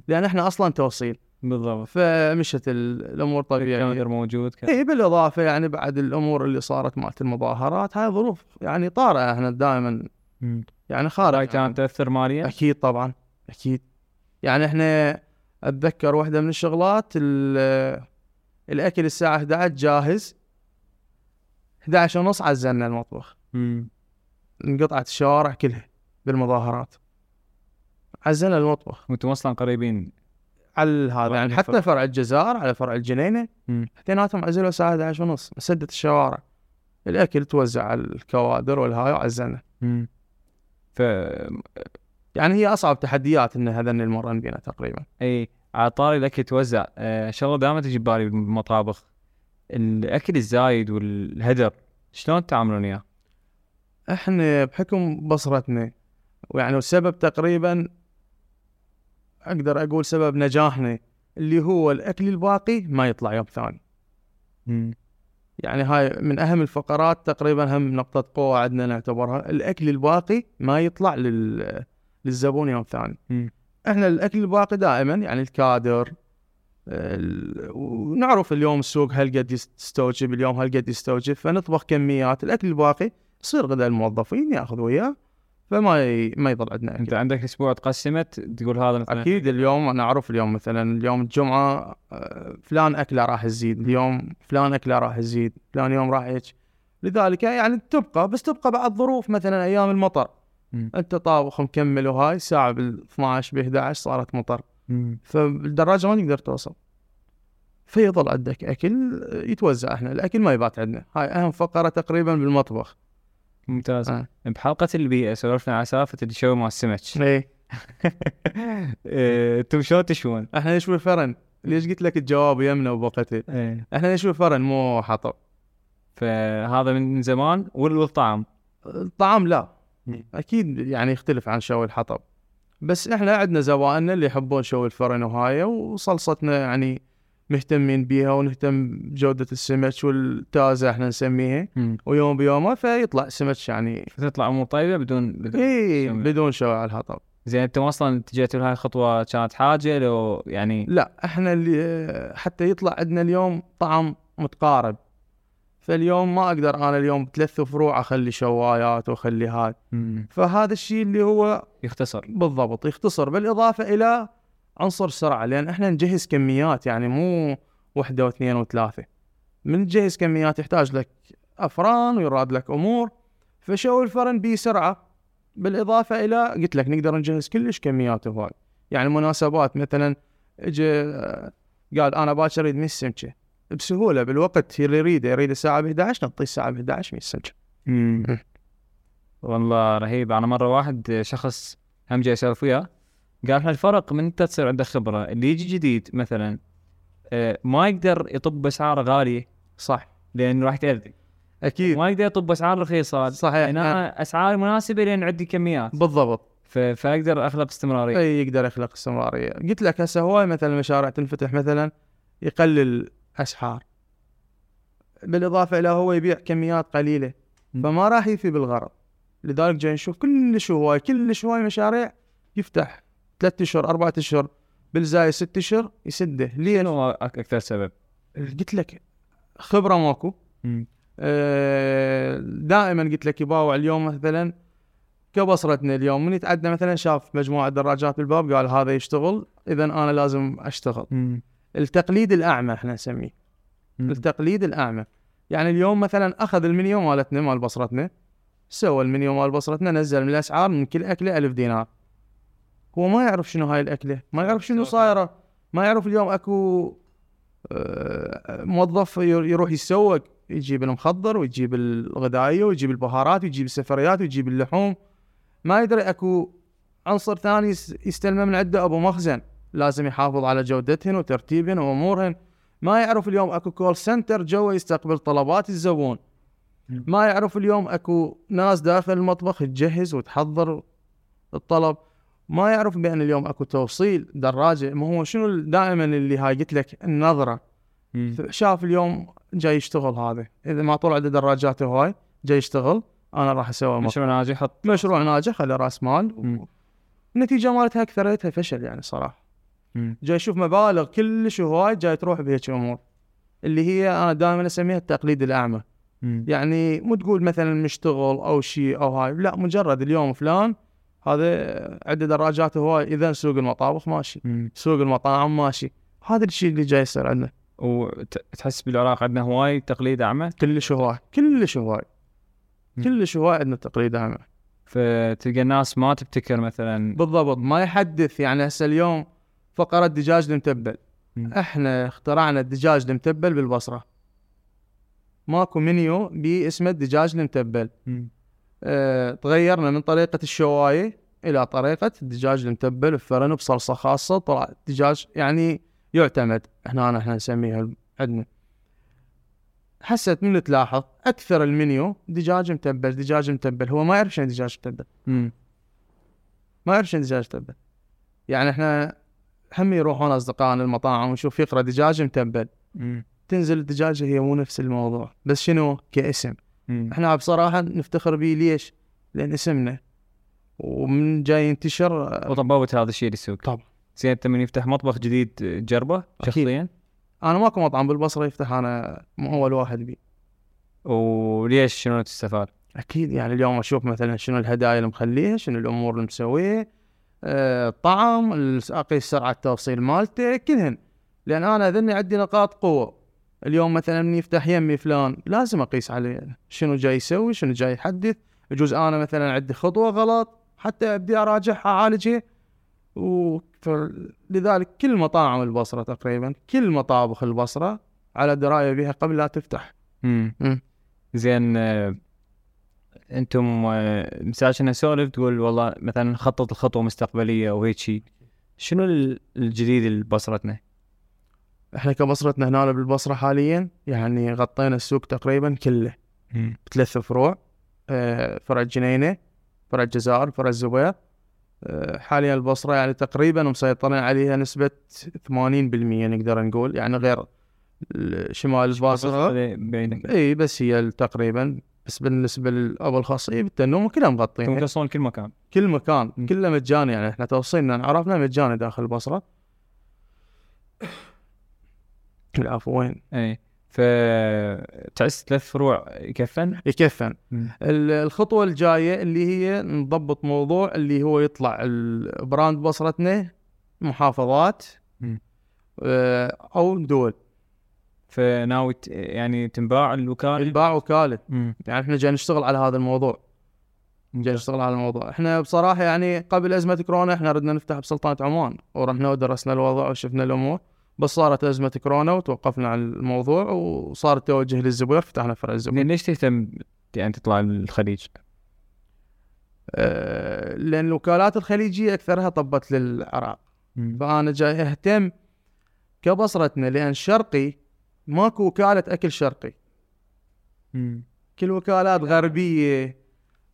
A: لأن إحنا أصلا توصيل
B: بالضبط.
A: فمشت ال- الأمور طبيعية.
B: ال counter موجود كذا.
A: اي بالإضافة يعني بعد الأمور اللي صارت مالت المظاهرات هاي ظروف يعني طارئة إحنا دائما. يعني
B: هاي
A: خارج
B: كانت تأثر ماليا؟
A: أكيد طبعا أكيد. يعني إحنا أتذكر واحدة من الشغلات ال- الأكل الساعة 11 جاهز. 11 ونص عزلنا المطبخ.
B: مم.
A: انقطعت الشوارع كلها بالمظاهرات. عزلنا المطبخ.
B: وأنتم أصلا قريبين
A: على هذا يعني حتى فرع الجزائر على فرع
B: الجنينة.
A: اثنيناتهم عزلوا الساعة 11 ونص سدت الشوارع الأكل توزع على الكوادر والهاي وعزلنا.
B: ف
A: يعني هي أصعب تحديات إن هذا المرن بينا تقريبا
B: إي على طاري الأكل يتوزع آه شغله دائما تجي ببالي بالمطابخ الأكل الزايد والهدر شلون تعاملون وياه؟
A: إحنا بحكم بصرتنا ويعني السبب تقريبا أقدر أقول سبب نجاحنا اللي هو الأكل الباقي ما يطلع يوم ثاني. يعني هاي من أهم الفقرات تقريبا هم نقطة قوة عندنا نعتبرها. الأكل الباقي ما يطلع لل... للزبون يوم ثاني.
B: مم.
A: إحنا الأكل الباقي دائما يعني الكادر ال- ونعرف اليوم السوق هل قد يستوجب اليوم هل قد يستوجب فنطبخ كميات. الأكل الباقي يصير غدا الموظفين ياخذوا اياه فما ي... ما يضل عندنا أنت
B: عندك أسبوع تقسمت؟ تقول هذا مثلا
A: أكيد اليوم أنا أعرف اليوم مثلا اليوم الجمعة آه، فلان أكله راح تزيد اليوم فلان أكله راح تزيد فلان يوم راح هيك لذلك يعني تبقى بس تبقى بعد ظروف مثلا أيام المطر.
B: مم.
A: أنت طابخ مكمل وهاي الساعة بال 12 ب 11 صارت مطر.
B: مم.
A: فالدراجه ما تقدر توصل. فيظل عندك أكل يتوزع إحنا الأكل ما يبات عندنا. هاي أهم فقرة تقريبا بالمطبخ.
B: ممتاز.
A: آه.
B: بحلقة البيئه سولفنا على سالفة الشوي مال السمك (laughs) إيه أنتم شلون تشوون؟
A: إحنا نشوي فرن ليش قلت لك الجواب يمنا وبوقته
B: إيه
A: إحنا نشوي فرن مو حطب.
B: فهذا من زمان وال- والطعم
A: الطعام لا. أكيد يعني يختلف عن شوي الحطب. بس إحنا عندنا زبائننا اللي يحبون شوي الفرن وهاي وصلصتنا يعني مهتمين بيها ونهتم بجودة السمك والتازة إحنا نسميها.
B: مم.
A: ويوم بيومه فيطلع سمك يعني.
B: فتطلع امور طيبة بدون بدون شوي.
A: بدون على الحطب
B: زين أنتم أصلا اتجهتوا لهاي الخطوة كانت حاجة لو يعني؟
A: لا إحنا اللي حتى يطلع عندنا اليوم طعم متقارب. فاليوم ما أقدر أنا اليوم بثلاث فروع أخلي شوايات وأخلي هاي. فهذا الشيء اللي هو
B: يختصر.
A: بالضبط يختصر. بالإضافة إلى عنصر السرعة لأن إحنا نجهز كميات يعني مو وحده واثنين وثلاثة. من تجهز كميات يحتاج لك أفران ويراد لك أمور. فشوي الفرن بيه سرعة؟ بالإضافة إلى قلت لك نقدر نجهز كلش كميات هواي. يعني مناسبات مثلا اجى آه، قال أنا باكر أريد 100 سمكه بسهولة بالوقت اللي يريده. يريد الساعة ب 11 نعطيه الساعة ب 11 100 سمكه.
B: والله رهيب. أنا مرة واحد شخص هم جاي اسولف وياه. قال إحنا الفرق من انت تصير عندك خبرة اللي يجي جديد مثلا آه، ما يقدر يطب بأسعار غالية
A: صح
B: لأنه راح تاذي
A: أكيد.
B: ما يقدر يطب بأسعار رخيصة
A: صحيح
B: أنا أسعار مناسبة لأن عندي كميات.
A: بالضبط.
B: ف- فأقدر أخلق استمرارية.
A: أي يقدر يخلق استمرارية. قلت لك هسه هواي مثلا مشاريع تنفتح مثلا يقلل أسعار. بالإضافة إلى هو يبيع كميات
B: قليلة.
A: فما راح يفي بالغرض. لذلك جاي نشوف كلش هواي كلش هواي مشاريع يفتح ثلاثة أشهر أربعة أشهر بالزاي ست أشهر يسده ليش؟
B: شنو أكثر سبب؟
A: قلت لك خبرة ماكو. آه، دائما قلت لك يباوع اليوم مثلا كبصرتنا اليوم من يتعدى مثلا شاف مجموعة دراجات بالباب قال هذا يشتغل اذا أنا لازم أشتغل
B: مم.
A: التقليد الأعمى إحنا نسميه
B: مم.
A: التقليد الأعمى يعني اليوم مثلا أخذ المنيو مالتنا مال بصرتنا سوى المنيو مال بصرتنا نزل من الأسعار من كل اكله ألف دينار هو ما يعرف شنو هاي الأكلة ما يعرف شنو صايرة ما يعرف اليوم أكو آه، موظف ير- يروح يتسوق يجيب المخضر ويجيب الغذائيه ويجيب البهارات ويجيب السفريات ويجيب اللحوم. ما يدري أكو عنصر ثاني يس- يستلمه من عنده أبو مخزن لازم يحافظ على جودتهن وترتيبهن وأمورهن. ما يعرف اليوم أكو call center جوا يستقبل طلبات الزبون. ما يعرف اليوم أكو ناس داخل المطبخ تجهز وتحضر الطلب. ما يعرف بأن اليوم أكو توصيل دراجة. ما هو شنو دائما اللي هاي قلت لك النظرة.
B: مم.
A: شاف اليوم جاي يشتغل هذا. إذا ما طلع عنده دراجات هواي جاي يشتغل أنا راح أسوي مشروع,
B: ناجح. يحط
A: مشروع ناجح خلي رأس مال. النتيجه مالتها اكثريتها فشل يعني صراحة.
B: مم.
A: جاي يشوف مبالغ كلش هواي جاي تروح بهيك أمور. اللي هي أنا دائما أسميها التقليد الأعمى.
B: مم.
A: يعني مو تقول مثلا مشتغل أو شيء أو هاي لا مجرد اليوم فلان هذا عنده دراجات هواي إذا سوق المطابخ ماشي.
B: مم.
A: سوق المطاعم ماشي. هذا الشيء اللي جاي يصير عندنا.
B: وتحس بالعراق عندنا هواي تقليد اعمى
A: كلش هواي. كلش هواي. كلش هواي عندنا تقليد اعمى
B: فتلقى الناس ما تبتكر مثلا.
A: بالضبط. ما يحدث يعني هسه اليوم فقرة دجاج المتبل. إحنا اخترعنا الدجاج المتبل بالبصرة. ماكو منيو باسمه الدجاج المتبل. تغيرنا من طريقة الشوايه إلى طريقة الدجاج المتبل بفرن بصلصه خاصة. طلع دجاج يعني يعتمد هنا إحنا نسميها عندنا. حست من تلاحظ أكثر المنيو دجاج متبل دجاج متبل. هو ما يعرف شنو دجاج متبل.
B: مم.
A: ما يعرف شنو دجاج متبل. يعني إحنا هم يروحون أصدقائنا المطاعم ويشوف يقرأ دجاج متبل.
B: مم.
A: تنزل الدجاجه هي مو نفس الموضوع بس شنو؟ كاسم.
B: مم.
A: إحنا بصراحة نفتخر به ليش؟ لأن اسمنا ومن جاي ينتشر
B: وطببت هذا الشيء للسوق
A: طبعا.
B: زين أنت من يفتح مطبخ جديد تجربه. شخصيا
A: أنا ماكو مطعم بالبصرة يفتح أنا مو اول واحد بي
B: وليش شنو تستفاد؟
A: أكيد يعني اليوم أشوف مثلا شنو الهدايا اللي مخليها شنو الأمور اللي مسويها آه، الطعم أقيس سرعة التوصيل مالته كلهن لأن أنا ذني عندي نقاط قوة اليوم مثلا من يفتح يمي فلان لازم أقيس عليه شنو جاي يسوي شنو جاي يحدث يجوز أنا مثلا عندي خطوة غلط حتى أبدي أراجعها اعالجها ولذلك كل مطاعم البصرة تقريبا كل مطابخ البصرة على دراية بها قبل لا تفتح
B: مم.
A: مم.
B: زين آه، أنتم آه، مساجنا نسولف تقول والله مثلا نخطط الخطوة مستقبلية وهيك شيء شنو ال- الجديد اللي ببصرتنا؟
A: إحنا كبصرتنا هنا بالبصرة حاليا يعني غطينا السوق تقريبا كله. بثلاث فروع آه، فرع الجنينه فرع الجزائر فرع الزبير. آه، حاليا البصرة يعني تقريبا مسيطرين عليها نسبة 80% نقدر نقول يعني غير ال- شمال
B: البصرة.
A: إي بس هي تقريبا بس بالنسبة للأبو الخاصيه بالتنوم كلها
B: أنتم
A: مغطين
B: توصلون كل مكان.
A: كل مكان. كله مجاني يعني إحنا توصيلنا عرفنا مجاني داخل البصرة. العفو وين
B: اي ف تحس ثلاث فروع يكفن؟
A: يكفن. ال- الخطوة الجاية اللي هي نضبط موضوع اللي هو يطلع البراند بصرتنا محافظات
B: مم.
A: آه، أو دول.
B: فناوي يعني تنباع الوكالة؟
A: ينباع وكالة.
B: مم.
A: يعني إحنا جاي نشتغل على هذا الموضوع. جاي نشتغل على الموضوع. إحنا بصراحة يعني قبل أزمة كورونا إحنا ردنا نفتح بسلطنة عمان ورحنا ودرسنا الوضع وشفنا الأمور. بس صارت أزمة كورونا وتوقفنا عن الموضوع وصار التوجه للزبير فتحنا فرع الزبير
B: ليش تهتم يعني تطلع للخليج؟
A: آه، لأن الوكالات الخليجية أكثرها طبت للعراق. فأنا جاي أهتم كبصرتنا لأن شرقي ماكو وكالة أكل شرقي
B: مم.
A: كل وكالات غربية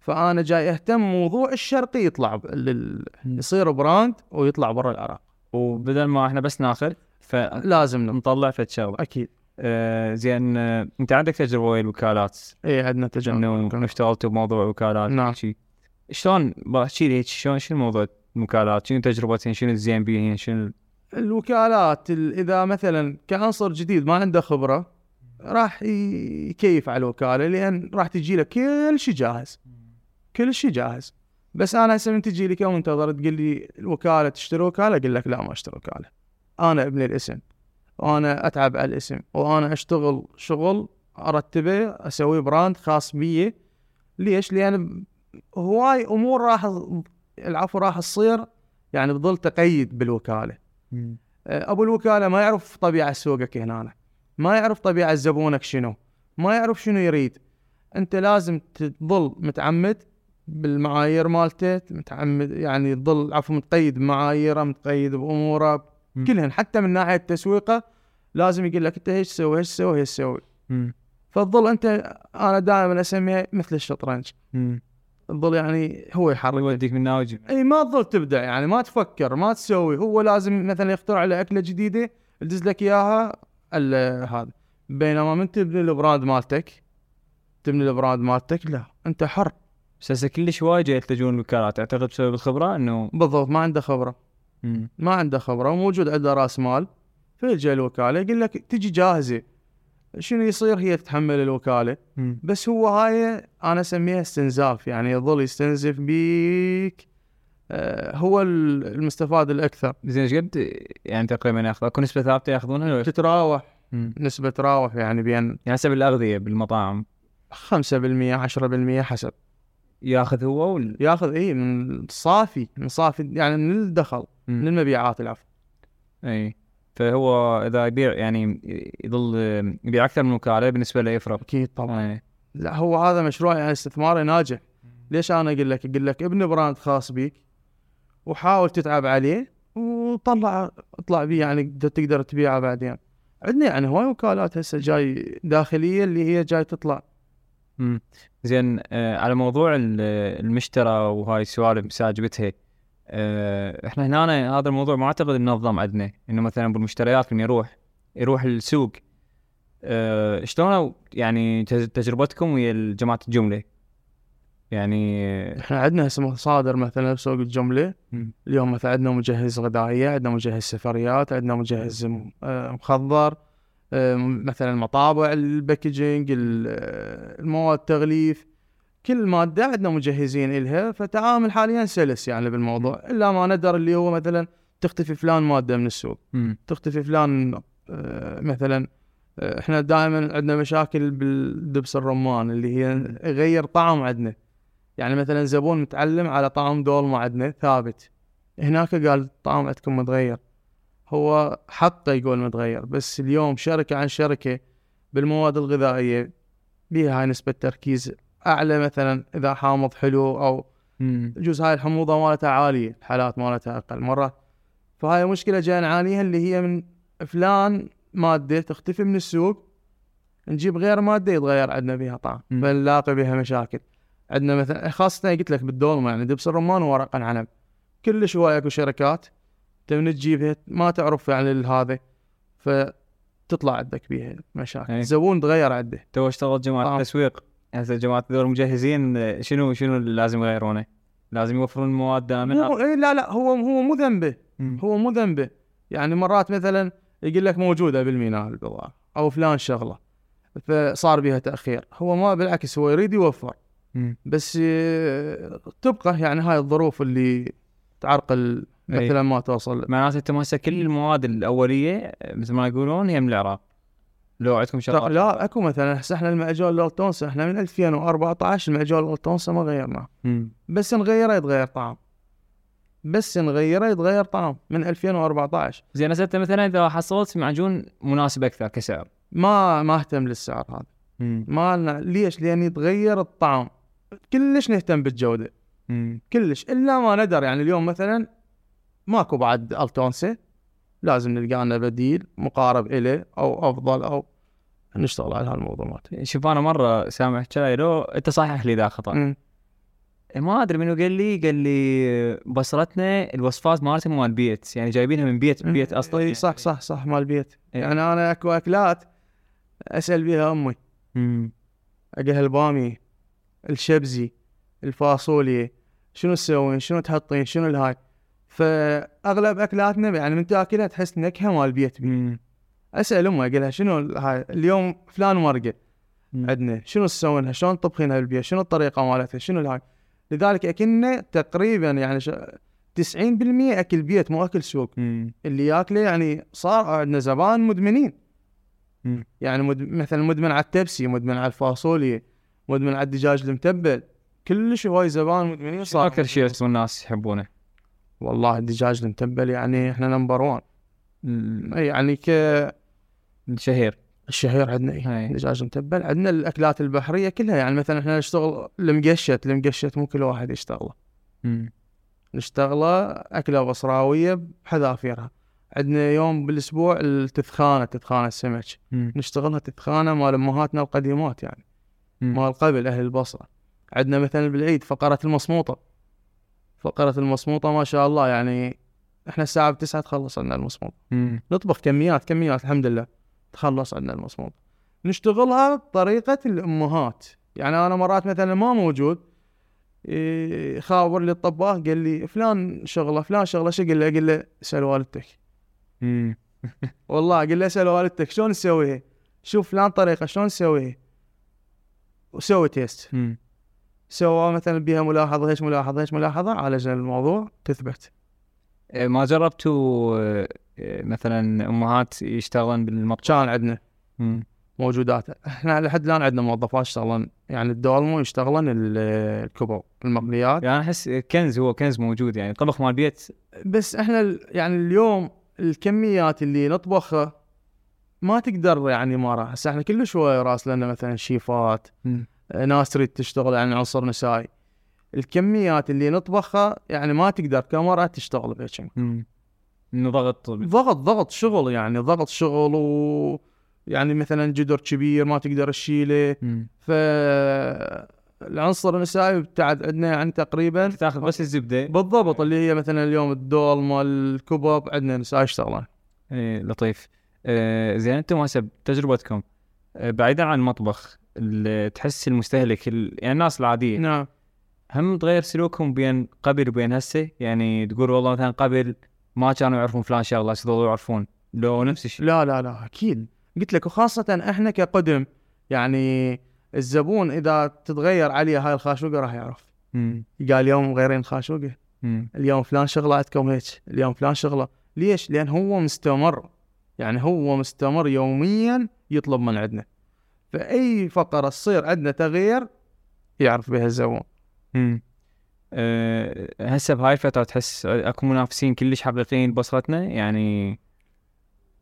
A: فأنا جاي أهتم موضوع الشرقي يطلع لل... يصير brand ويطلع برا العراق
B: وبدل ما إحنا بس ناخذ
A: لازم نم...
B: فنطلع فد شغلة.
A: أكيد.
B: آه زين آه أنت عندك تجربة ويا الوكالات
A: اي عندنا
B: إنه
A: تجربه
B: اشتغلتوا بموضوع وكالات.
A: نعم.
B: شيء شلون احكي لي شلون شنو موضوع الوكالات شنو تجربتين؟ شنو الزين بيهن؟ شنو
A: الوكالات ال- إذا مثلا كعنصر جديد ما عنده خبرة راح يكيف على الوكالة لأن راح تجي له كل شيء جاهز. كل شيء جاهز. بس أنا هسه من تجي لي كمنتظر تقول لي الوكالة تشتري وكالة أقول لك لا ما أشتري وكالة. أنا ابني الاسم وأنا أتعب على الاسم وأنا أشتغل شغل أرتبه أسوي brand خاص بي ليش؟ لأن هواي أمور راح العفو راح تصير يعني بظل تقيد بالوكالة أبو الوكالة ما يعرف طبيعة سوقك هنا ما يعرف طبيعة زبونك شنو ما يعرف شنو يريد أنت لازم تظل متعمد بالمعايير مالته متعمد يعني تظل عفوا متقيد بمعاييره متقيد بأموره
B: مم.
A: كلهن حتى من ناحية التسويقة لازم يقول لك أنت إيش تسوي إيش تسوي إيش تسوي. فتظل أنت أنا دائما اسميها مثل الشطرنج. تظل يعني هو يحرك.
B: يوديك من ناوج
A: إي ما تظل تبدع يعني ما تفكر ما تسوي. هو لازم مثلا يخترع له أكلة جديدة يدز لك إياها هذا. بينما من تبني ال brand مالتك تبني ال brand مالتك لا أنت حر.
B: بس هسه كلش وايد جاي يحتاجون الوكالات أعتقد بسبب الخبرة إنه
A: بالضبط ما عنده
B: خبرة.
A: ما عنده خبرة وموجود عنده رأس مال فيلجا الوكاله يقول لك تجي جاهزة. شنو يصير؟ هي تتحمل
B: الوكالة.
A: بس هو هاي أنا أسميها استنزاف يعني يظل يستنزف بيك. آه، هو ال- المستفاد الأكثر.
B: زين إيش قد يعني تقريبا ياخذ؟ أكو نسبة ثابتة ياخذونها لو
A: تتراوح.
B: مم.
A: نسبة تراوح يعني بين
B: يعني حسب الأغذية بالمطاعم.
A: 5% 10% حسب.
B: ياخذ هو وال...
A: ياخذ اي من صافي من صافي يعني من الدخل من. المبيعات العفو.
B: إي. فهو إذا يبيع يعني يظل يبيع أكثر من وكالة بالنسبة له يفرق
A: أكيد طبعا.
B: إي.
A: لا هو هذا مشروع يعني استثماري ناجح. ليش أنا أقول لك؟ أقول لك ابني brand خاص بيك وحاول تتعب عليه وطلع اطلع بيه يعني تقدر- تبيعه بعدين. عندنا يعني هواي وكالات هسه جاي داخلية اللي هي جاي تطلع.
B: زين آه على موضوع ال- المشترى وهاي السوالف مساجبتها آه إحنا هنا هذا الموضوع ما أعتقد منظم عندنا إنه مثلا بالمشتريات من يروح يروح السوق. آه شلون يعني تج- تجربتكم ويا جماعة الجملة؟ يعني
A: إحنا عندنا هسه مصادر مثلا بسوق
B: الجملة.
A: اليوم مثلا عندنا مجهز غذائيه عندنا مجهز سفريات عندنا مجهز آه، مخضر. آه، مثلا مطابع الباكجينج ال- آه، المواد التغليف كل مادة عندنا مجهزين إلها فتعامل حاليا سلس يعني بالموضوع. إلا ما ندر اللي هو مثلا تختفي فلان مادة من السوق. تختفي فلان آه، مثلا آه، إحنا دائما عندنا مشاكل بالدبس الرمان اللي هي يغير طعم عندنا. يعني مثلا زبون متعلم على طعم دولمة عندنا ثابت. هناك قال الطعم عندكم متغير. هو حقه يقول متغير بس اليوم شركة عن شركة بالمواد الغذائية بيها هاي نسبة تركيز أعلى مثلا إذا حامض حلو أو. يجوز هاي الحموضة مالتها عالية الحالات مالتها أقل مرات فهاي مشكلة جاي نعانيها اللي هي من فلان مادة تختفي من السوق نجيب غير مادة يتغير عندنا بيها طعم. فنلاقي بيها مشاكل عندنا مثلا خاصة قلت لك بالدولمة يعني دبس الرمان وورق العنب كلش هواي أكو شركات تبي تجيبها ما تعرف يعني هذا فتطلع عندك بيها مشاكل
B: أي.
A: زبون تغير عنده
B: تو اشتغلت جماعة
A: آه.
B: التسويق هسه جماعة ذول المجهزين آه، شنو شنو اللي لازم يغيرونه؟ لازم يوفرون المواد دائما
A: مو إيه لا لا هو هو مو ذنبه. هو مو ذنبه يعني مرات مثلا يقول لك موجودة بالميناء البضاعه أو فلان شغلة فصار بها تأخير هو ما بالعكس هو يريد يوفر
B: مم.
A: بس آه، تبقى يعني هاي الظروف اللي تعرقل. مثلا ما توصل.
B: معناته أنتم هسه كل المواد الأولية مثل ما يقولون هي من العراق لو عندكم شغلات
A: لا أكو مثلا هسه إحنا المعجون لولتونسا إحنا من 2014 المعجون لولتونسا ما غيرناه. بس نغيره يتغير طعم. بس نغيره يتغير طعم من 2014
B: زين هسه انت مثلا إذا حصلت معجون مناسب أكثر كسعر؟
A: ما ما أهتم للسعر هذا. ما لنا ليش؟ لأن يتغير الطعم. كلش نهتم بالجودة.
B: مم.
A: كلش إلا ما ندر. يعني اليوم مثلا ماكو بعد التونسي لازم نلقى لنا بديل مقارب إليه أو أفضل أو نشتغل على هالموضوع مالته
B: شوف أنا مرة سامع شاي لو أنت صحح لي اذا خطأ.
A: أمم.
B: ما أدري منو قال لي قال لي بصرتنا الوصفات مالتها مال بيت يعني جايبينها من بيت بيت أصلا
A: اي صح صح صح مال بيت.
B: إيه.
A: يعني أنا أكو أكلات أسأل بيها
B: أمي.
A: اقلها الباميه الشبزي الفاصوليا شنو تسوين شنو تحطين شنو الهاي؟ فأغلب أكلاتنا يعني من تأكلها تحس نكهه مال بيت بي. أسأل امي أقول شنو ال- هاي اليوم فلان مرقه
B: مم.
A: عندنا شنو تسوينها شلون تطبخينها بالبيت شنو الطريقة مالتها شنو الهاي لذلك أكلنا تقريبا يعني ش... 90% أكل بيت مو أكل سوق
B: مم.
A: اللي ياكله يعني صار عندنا زبائن مدمنين
B: مم.
A: يعني مد... مثلا مدمن على التبسي مدمن على الفاصوليا مدمن على الدجاج المتبل كلش هواي زبائن مدمنين
B: شنو
A: صار
B: أكثر شيء الناس يحبونه؟
A: والله الدجاج المتبل يعني إحنا number 1
B: ال-
A: يعني ك
B: الشهير
A: الشهير عندنا إيه؟
B: هاي.
A: دجاج متبل عندنا الأكلات البحرية كلها يعني مثلا إحنا نشتغل المقشت المقشت مو كل واحد يشتغله. نشتغله أكلة بصراوية بحذافيرها عندنا يوم بالأسبوع التثخانه تثخانه السمك. نشتغلها تثخانه مال أمهاتنا القديمات يعني. مال قبل أهل البصرة عندنا مثلا بالعيد فقرة المصموطة فقرة المصموطة ما شاء الله يعني إحنا الساعة بتسعة تخلص عندنا المصموطة.
B: مم.
A: نطبخ كميات كميات الحمد لله تخلص عندنا المصموطة. نشتغلها بطريقة الأمهات. يعني أنا مرات مثلا ما موجود إيه، خابر لي الطباخ قال لي فلان شغلة فلان شغلة شو قال له؟ قال له اسال والدتك. (laughs) والله قال له اسال والدتك شلون تسويها شوف فلان طريقة شلون تسويها وسوي تيست. سوى مثلا بيها ملاحظة هيك ملاحظة هيك ملاحظة عالجنا الموضوع تثبت.
B: آه، ما جربتوا آه، مثلا أمهات يشتغلن بالمطبخ؟
A: كان عندنا. موجودات. إحنا لحد الآن عندنا موظفات يشتغلون يعني الدولمو يشتغلون ال- الكبر المقليات.
B: يعني أحس كنز هو كنز موجود يعني طبخ مال بيت.
A: بس إحنا يعني اليوم الكميات اللي نطبخها ما تقدر يعني مرة هسه إحنا كل شوي راس لنا مثلا شيفات. ناس تريد تشتغل يعني عنصر نسائي الكميات اللي نطبخها يعني ما تقدر كمرأة تشتغل بهيك
B: ضغط.
A: ضغط ضغط شغل يعني ضغط شغل و يعني مثلا جدر كبير ما تقدر تشيله. ف العنصر النسائي ابتعد عندنا يعني تقريبا
B: تاخذ بس الزبدة.
A: بالضبط اللي هي مثلا اليوم الدولمه الكبب عندنا نساء يشتغلون.
B: إيه لطيف. آه زين أنتم هسه بتجربتكم آه بعيدا عن المطبخ ال- تحس المستهلك ال- يعني الناس العادية.
A: نعم.
B: هم تغير سلوكهم بين قبل وبين هسه؟ يعني تقول والله مثلا قبل ما كانوا يعرفون فلان شغله ظلوا يعرفون. لو نفس الشيء.
A: لا لا لا أكيد. قلت لك وخاصة إحنا كقدم يعني الزبون إذا تتغير عليه هاي الخاشوقة راح يعرف.
B: مم.
A: قال اليوم مغيرين
B: خاشوقة.
A: اليوم فلان شغلة عندكم هيك اليوم فلان شغلة. ليش؟ لأن هو مستمر. يعني هو مستمر يوميا يطلب من عندنا. فأي فقرة تصير عندنا تغيير يعرف بها الزبون
B: مم. أه هسه بهاي الفترة تحس أكو منافسين كلش حقيقيين ببصرتنا يعني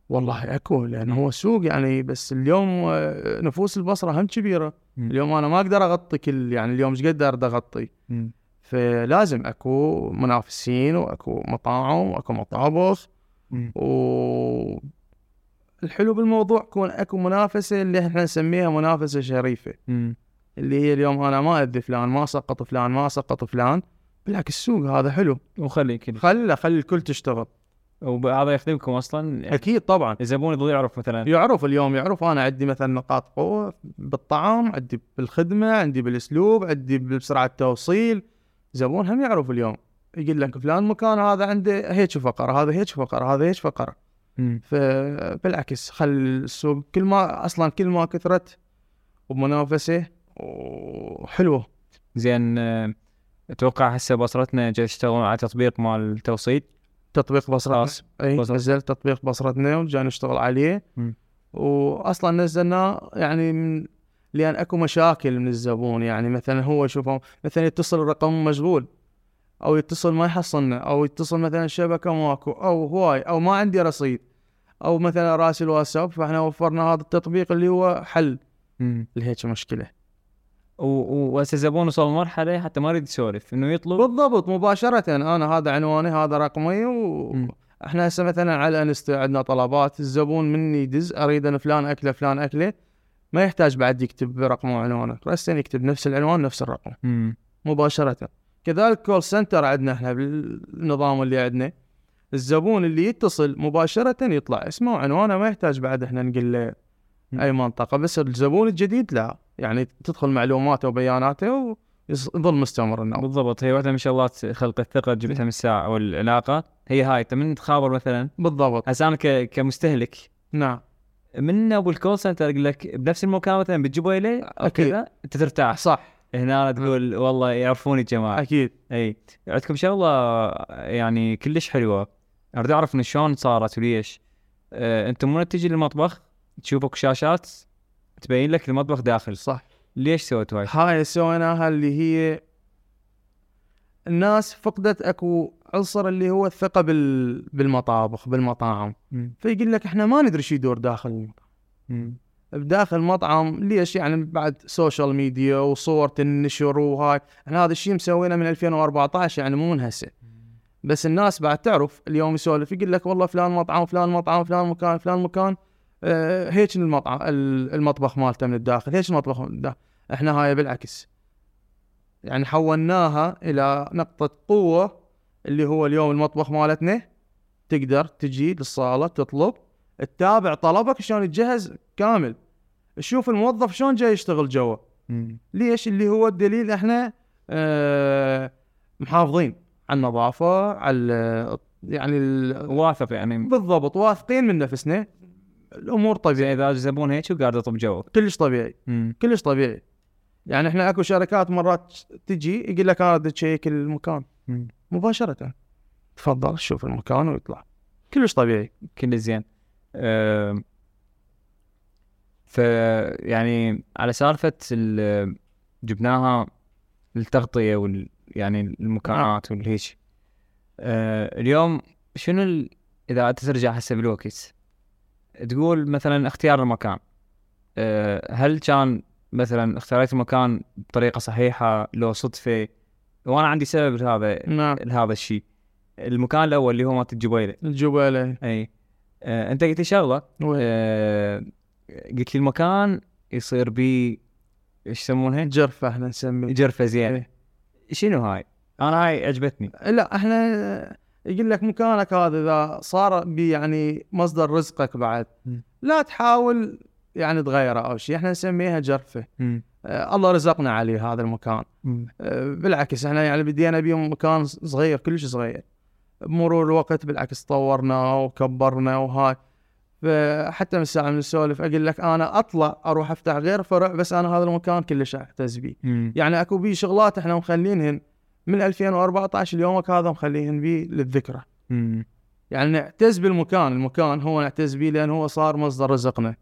A: والله أكو لأن هو سوق يعني بس اليوم آه، نفوس البصرة هم كبيرة
B: مم.
A: اليوم أنا ما أقدر أغطي كل يعني اليوم إيش قد أغطي
B: مم.
A: فلازم أكو منافسين وأكو مطاعم وأكو مطابخ. و الحلو بالموضوع يكون اكو منافسة اللي إحنا نسميها منافسة شريفة.
B: مم.
A: اللي هي اليوم أنا ما اذي فلان ما سقط فلان ما سقط فلان بالعكس السوق هذا حلو.
B: وخلي كل
A: خله خلي الكل تشتغل.
B: وهذا يخدمكم أصلا؟ يعني
A: أكيد طبعا.
B: الزبون يظل يعرف مثلا.
A: يعرف اليوم يعرف أنا عندي مثلا نقاط قوة بالطعام عندي بالخدمة عندي بالأسلوب عندي بسرعة التوصيل. زبون هم يعرف اليوم. يقول لك فلان مكان هذا عنده هيك فقرة هذا هيك فقرة هذا هيك
B: فقرة.
A: فبالعكس خل السوق كل ما أصلا كل ما كثرت ومنافسة وحلوة.
B: زين آه، أتوقع هسه بصرتنا جاي يشتغلون على تطبيق مال التوصيل
A: تطبيق بصرتنا. اي
B: بصرة.
A: نزلت تطبيق بصرتنا وجاي نشتغل عليه.
B: مم.
A: واصلا نزلناه يعني من لأن أكو مشاكل من الزبون. يعني مثلا هو يشوف مثلا يتصل الرقم مشغول أو يتصل ما يحصلنا أو يتصل مثلا الشبكه ماكو أو هواي أو ما عندي رصيد. أو مثلا راسل واتساب فإحنا وفرنا هذا التطبيق اللي هو حل. لهيك
B: مشكلة. وهسه الزبون وصل مرحلة حتى ما يريد يسولف إنه يطلب.
A: بالضبط مباشرة. أنا هذا عنواني هذا رقمي. وإحنا هسه مثلا على انستا عندنا طلبات الزبون من يدز أريد أنا فلان أكلة فلان أكلة. ما يحتاج بعد يكتب رقمه وعنوانه. بس يكتب نفس العنوان نفس الرقم.
B: مم.
A: مباشرة. كذلك كول سنتر عندنا إحنا بالنظام اللي عندنا. الزبون اللي يتصل مباشرة يطلع اسمه وعنوانه ما يحتاج بعد إحنا نقول له. أي منطقة بس الزبون الجديد لا يعني تدخل معلوماته وبياناته ويظل مستمر النوع
B: بالضبط هي واحدة من شغلات خلق الثقة جبتها من الساعة أو العلاقة هي هاي. انت من تخابر مثلا؟
A: بالضبط.
B: هسه أنا كمستهلك.
A: نعم.
B: من أبو ال call center يقول لك بنفس المكان مثلا بتجيبوا لي
A: أو.
B: كذا أنت ترتاح.
A: صح.
B: هنا تقول والله يعرفوني الجماعة.
A: أكيد.
B: أي. عندكم شغلة يعني كلش حلوة؟ أريد أعرف من شلون صارت وليش. آه، أنتم من تجي للمطبخ تشوف أكو شاشات تبين لك المطبخ داخل؟
A: صح.
B: ليش سويتوا هاي؟
A: هاي سويناها اللي هي الناس فقدت أكو عنصر اللي هو الثقة بال... بالمطابخ بالمطاعم.
B: مم.
A: فيقول لك إحنا ما ندري شو يدور داخل المطعم. بداخل المطعم ليش؟ يعني بعد social media وصور تنشر وهاي. إحنا هذا الشيء مسوينه من 2014 يعني مو من هسه بس الناس بعد تعرف اليوم يسولف يقول لك والله فلان مطعم فلان مطعم فلان مكان فلان مكان. آه هيك المطعم المطبخ مالته من الداخل؟ هيك المطبخ من الداخل؟ إحنا هاي بالعكس. يعني حولناها إلى نقطة قوة اللي هو اليوم المطبخ مالتنا. تقدر تجي للصالة تطلب. تتابع طلبك شلون يتجهز كامل. تشوف الموظف شلون جاي يشتغل جوا. ليش؟ اللي هو الدليل إحنا آه محافظين. على النظافة على يعني
B: واثق يعني
A: بالضبط واثقين من نفسنا. الأمور طبيعية
B: إذا الزبون هيك وقاعد يطلب جو
A: كلش طبيعي
B: مم.
A: كلش طبيعي. يعني إحنا أكو شركات مرات تجي يقول لك أنا بدي تشيك المكان.
B: مم.
A: مباشرة. تفضل شوف المكان ويطلع. كلش طبيعي.
B: كل زين. أه ف يعني على سالفة ال- جبناها التغطيه وال يعني المكانات والهيش أه اليوم شنو ال... إذا ترجع هسه بالوقت تقول مثلا اختيار المكان. أه هل كان مثلا اختاريت المكان بطريقة صحيحة لو صدفة؟ وأنا عندي سبب لهذا
A: نعم.
B: لهذا الشيء. المكان الأول اللي هو مالت الجبيلة.
A: الجبالة
B: إي. آه أنت قلت لي شغله؟ آه قلت لي المكان يصير بي إيش يسمونها؟
A: جرفة إحنا نسميه.
B: جرفة زين. شنو هاي؟ أنا هاي عجبتني.
A: لا إحنا يقول لك مكانك هذا إذا صار بي يعني مصدر رزقك بعد. لا تحاول يعني تغيره أو شيء إحنا نسميها جرفة. آه الله رزقنا عليه هذا المكان. آه بالعكس إحنا يعني بدينا بيه مكان صغير كلش صغير. بمرور الوقت بالعكس طورنا وكبرنا وهاي. فحتى من الساعة من نسولف أقول لك أنا أطلع أروح أفتح غير فرع بس أنا هذا المكان كلش اعتز بيه. يعني أكو بيه شغلات إحنا مخلينهن من 2014 اليومك هذا مخليهن بيه للذكرى
B: مم.
A: يعني نعتز بالمكان المكان هو نعتز بيه لأن هو صار مصدر رزقنا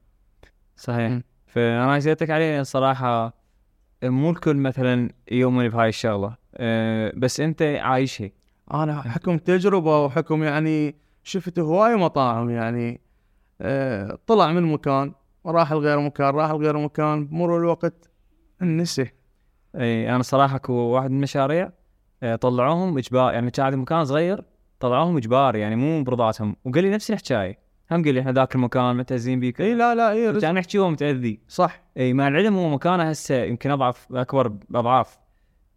B: صحيح
A: مم.
B: فأنا سالتك عليه صراحة مو الكل مثلا يؤمن بهاي الشغلة آه بس أنت عايشها
A: أنا حكم تجربة وحكم يعني شفت هواي مطاعم يعني طلع من مكان راح لغير مكان راح لغير مكان بمرور الوقت نسي
B: إي أنا صراحة اكو واحد من المشاريع آه، طلعوهم إجبار يعني كان عندي مكان صغير طلعوهم إجبار يعني مو برضاتهم وقال لي نفس الحكاية. هم قال لي إحنا ذاك المكان متعزين بيك.
A: إي لا لا إي.
B: كان يحكي هو متأذي.
A: صح.
B: إي مع العلم هو مكانه هسه يمكن أضعف أكبر باضعاف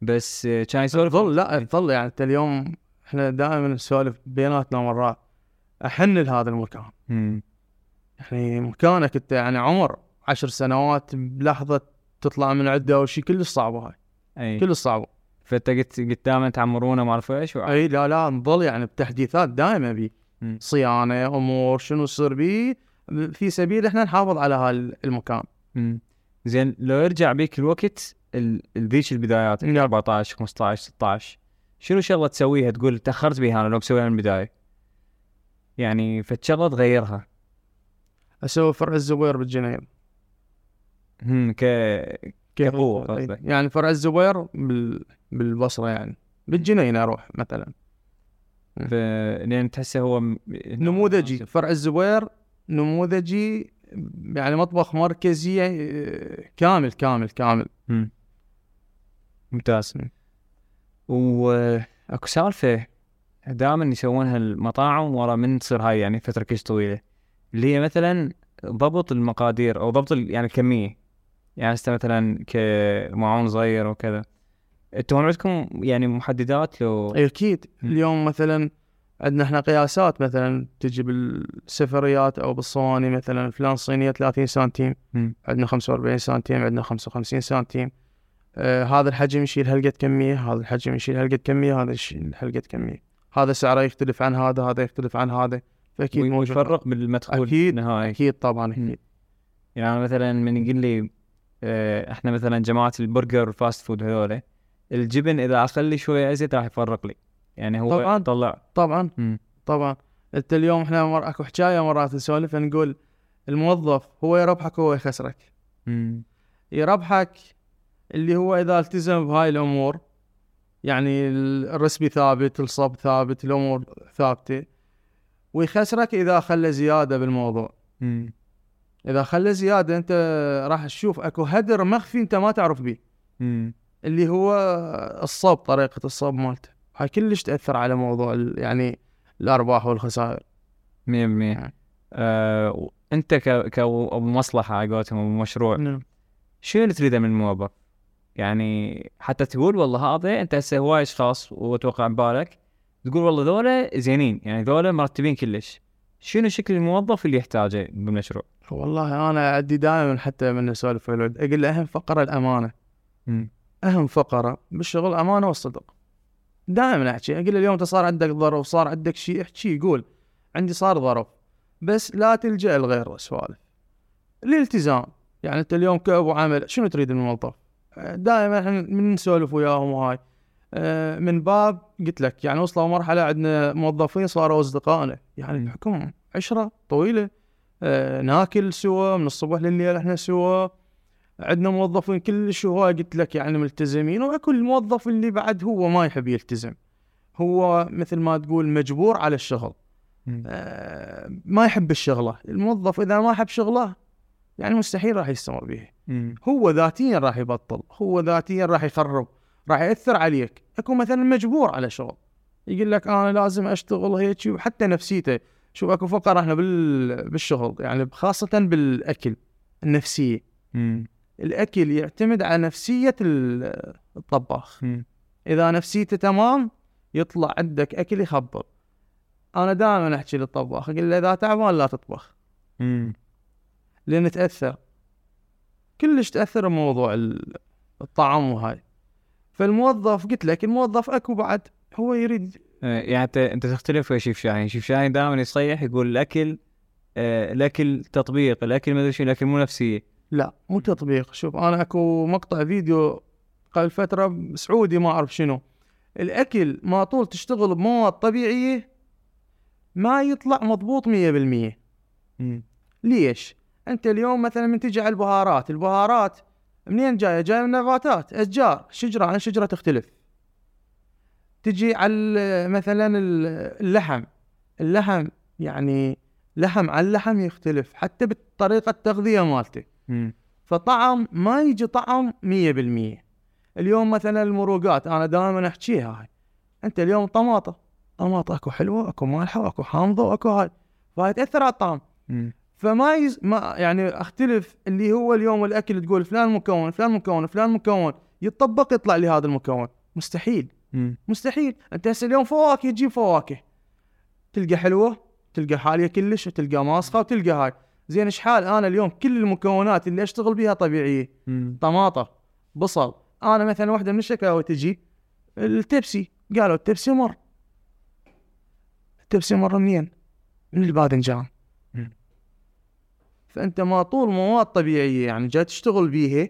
B: بس آه، كان يسولف
A: ظل لا ظل يعني انت اليوم إحنا دائما نسولف بيناتنا مرات. أحن لهذا المكان.
B: مم.
A: يعني مكانك أنت يعني عمر عشر سنوات بلحظة تطلع من عدة أو شيء كلش صعبة هاي.
B: أي.
A: كلش صعبة.
B: فأنت قلت دائما تعمرونه ما أعرف إيش
A: أي لا لا نظل يعني بتحديثات دائما بي.
B: مم.
A: صيانة أمور شنو يصير بي. في سبيل إحنا نحافظ على هالمكان.
B: زين لو يرجع بيك الوقت ال- ال- ذيك البدايات
A: نعم.
B: 14 15 16 شنو شغلة تسويها تقول تأخرت بيها؟ أنا لو مسويها من البداية. يعني فد شغلة تغيرها.
A: أسوي فرع الزبير بالجنين
B: هم ك كقوه قصدك.
A: يعني فرع الزبير بال... بالبصرة يعني. بالجنين أروح مثلا.
B: ف... لأن تحسه هو
A: نموذجي. فرع الزبير نموذجي يعني مطبخ مركزي آه، كامل كامل كامل.
B: مم. ممتاز. وأكو سالفة دائما يسوونها المطاعم ورا من تصير هاي يعني فترة كلش طويلة؟ اللي هي مثلا ضبط المقادير أو ضبط يعني الكمية. يعني هسه مثلا كمعون صغير وكذا. أنتم عندكم يعني محددات لو
A: أي
B: أكيد.
A: اليوم مثلا عندنا إحنا قياسات مثلا تجي بالسفريات أو بالصواني مثلا فلان صينية 30 سنتيم. عندنا 45 سنتيم عندنا 55 سنتيم. آه هذا الحجم يشيل هالقد كمية هذا الحجم يشيل هالقد كمية هذا يشيل هالقد كمية. هذا سعره يختلف عن هذا هذا يختلف عن هذا. فأكيد موجود
B: ويفرق بالمدخول
A: أكيد.
B: النهائي
A: أكيد طبعا. أكيد
B: يعني مثلا من يقول لي آه، إحنا مثلا جماعة البرجر وال fast food هذول الجبن إذا اخلي شوية أزيد راح يفرق لي يعني هو
A: طبعاً.
B: طلع
A: طبعا
B: مم.
A: طبعا أنت اليوم إحنا مر... أكو حكاية مرات نسولف نقول الموظف هو يربحك هو يخسرك
B: مم.
A: يربحك اللي هو إذا التزم بهاي الأمور يعني ال- الرسبي ثابت الصب ثابت الأمور ثابتة ويخسرك إذا خلى زيادة بالموضوع
B: مم.
A: إذا خلى زيادة أنت راح تشوف أكو هدر مخفي أنت ما تعرف به. اللي هو الصب طريقة الصب مالته هاي كلش تأثر على موضوع يعني الأرباح والخسائر
B: 100% آه أنت ك كأبو مصلحة على قولتهم أبو مشروع
A: نعم.
B: شنو اللي تريده من الموظف؟ يعني حتى تقول والله هذا أنت هسه هواي اشخاص واتوقع ببالك تقول والله ذولا زينين يعني ذولا مرتبين كلش. شنو شكل الموظف اللي يحتاجه بالمشروع؟
A: والله أنا عندي دائما حتى من نسولف في الولد أقول له أهم فقرة الأمانة.
B: مم.
A: أهم فقرة بالشغل الامانه والصدق. دائما أحكي أقول له اليوم أنت صار عندك ظرف صار عندك شيء أحكي قول عندي صار ظرف بس لا تلجأ لغير سوالف الالتزام يعني أنت اليوم كأبو عمل شنو تريد من الموظف؟ دائما إحنا من نسولف وياهم وهاي من باب قلت لك يعني وصلوا مرحلة عندنا موظفين صاروا أصدقائنا. يعني
B: مم.
A: بحكم عشرة طويلة آه، ناكل سوا من الصبح لليل إحنا سوا. عندنا موظفين كلش هواي قلت لك يعني ملتزمين واكو الموظف اللي بعد هو ما يحب يلتزم. هو مثل ما تقول مجبور على الشغل. آه، ما يحب الشغلة. الموظف إذا ما يحب شغلة يعني مستحيل راح يستمر به. هو ذاتيا راح يبطل هو ذاتيا راح يخرب. راح يأثر عليك. أكو مثلا مجبور على شغل. يقول لك أنا لازم أشتغل هيك وحتى نفسيته. شوف أكو فقرة إحنا بال... بالشغل يعني خاصة بالأكل النفسية.
B: مم.
A: الأكل يعتمد على نفسية ال- الطباخ.
B: مم.
A: إذا نفسيته تمام يطلع عندك أكل يخبل أنا دائما أحكي للطباخ أقول له إذا تعبان لا تطبخ.
B: مم.
A: لأن تأثر. كلش تأثر بموضوع ال- الطعام وهاي. فالموظف قلت لك الموظف أكو بعد هو يريد
B: آه، يعني انت أنت تختلف ويا شيف شاهين، شيف شاهين دائما يصيح يقول الأكل آه، الأكل تطبيق، الأكل ما أدري شنو، الأكل مو نفسيه.
A: لا مو تطبيق شوف أنا أكو مقطع فيديو قبل فترة سعودي ما أعرف شنو الأكل ما طول تشتغل بمواد طبيعية ما يطلع مضبوط 100%
B: مم.
A: ليش؟ أنت اليوم مثلا من تجي على البهارات، البهارات منين جاية؟ جاية من نباتات، اشجار، شجرة. عن شجره تختلف. تجي على مثلا ال- اللحم، اللحم يعني لحم عن لحم يختلف حتى بطريقه التغذية مالته. فطعم ما يجي طعم 100% اليوم مثلا المروقات أنا دائما أحكيها هاي. أنت اليوم طماطة. طماطة أكو حلوة أكو مالحة واكو حامضة واكو هاي. فهاي تأثر على الطعم.
B: مم.
A: فما يز... ما يعني أختلف اللي هو اليوم الأكل تقول فلان مكون فلان مكون فلان مكون يطبق يطلع لي هذا المكون. مستحيل.
B: مم.
A: مستحيل. أنت هسه اليوم فواكه تجيب فواكه. تلقى حلوة تلقى حالية كلش وتلقى ماسخة وتلقى هاي. زين إيش حال؟ أنا اليوم كل المكونات اللي أشتغل بيها طبيعية.
B: مم.
A: طماطة بصل. أنا مثلا واحدة من الشكاوى تجي التبسي. قالوا التبسي مر. التبسي مر منين؟ من الباذنجان. فأنت ما طول مواد طبيعية يعني جاي تشتغل بيها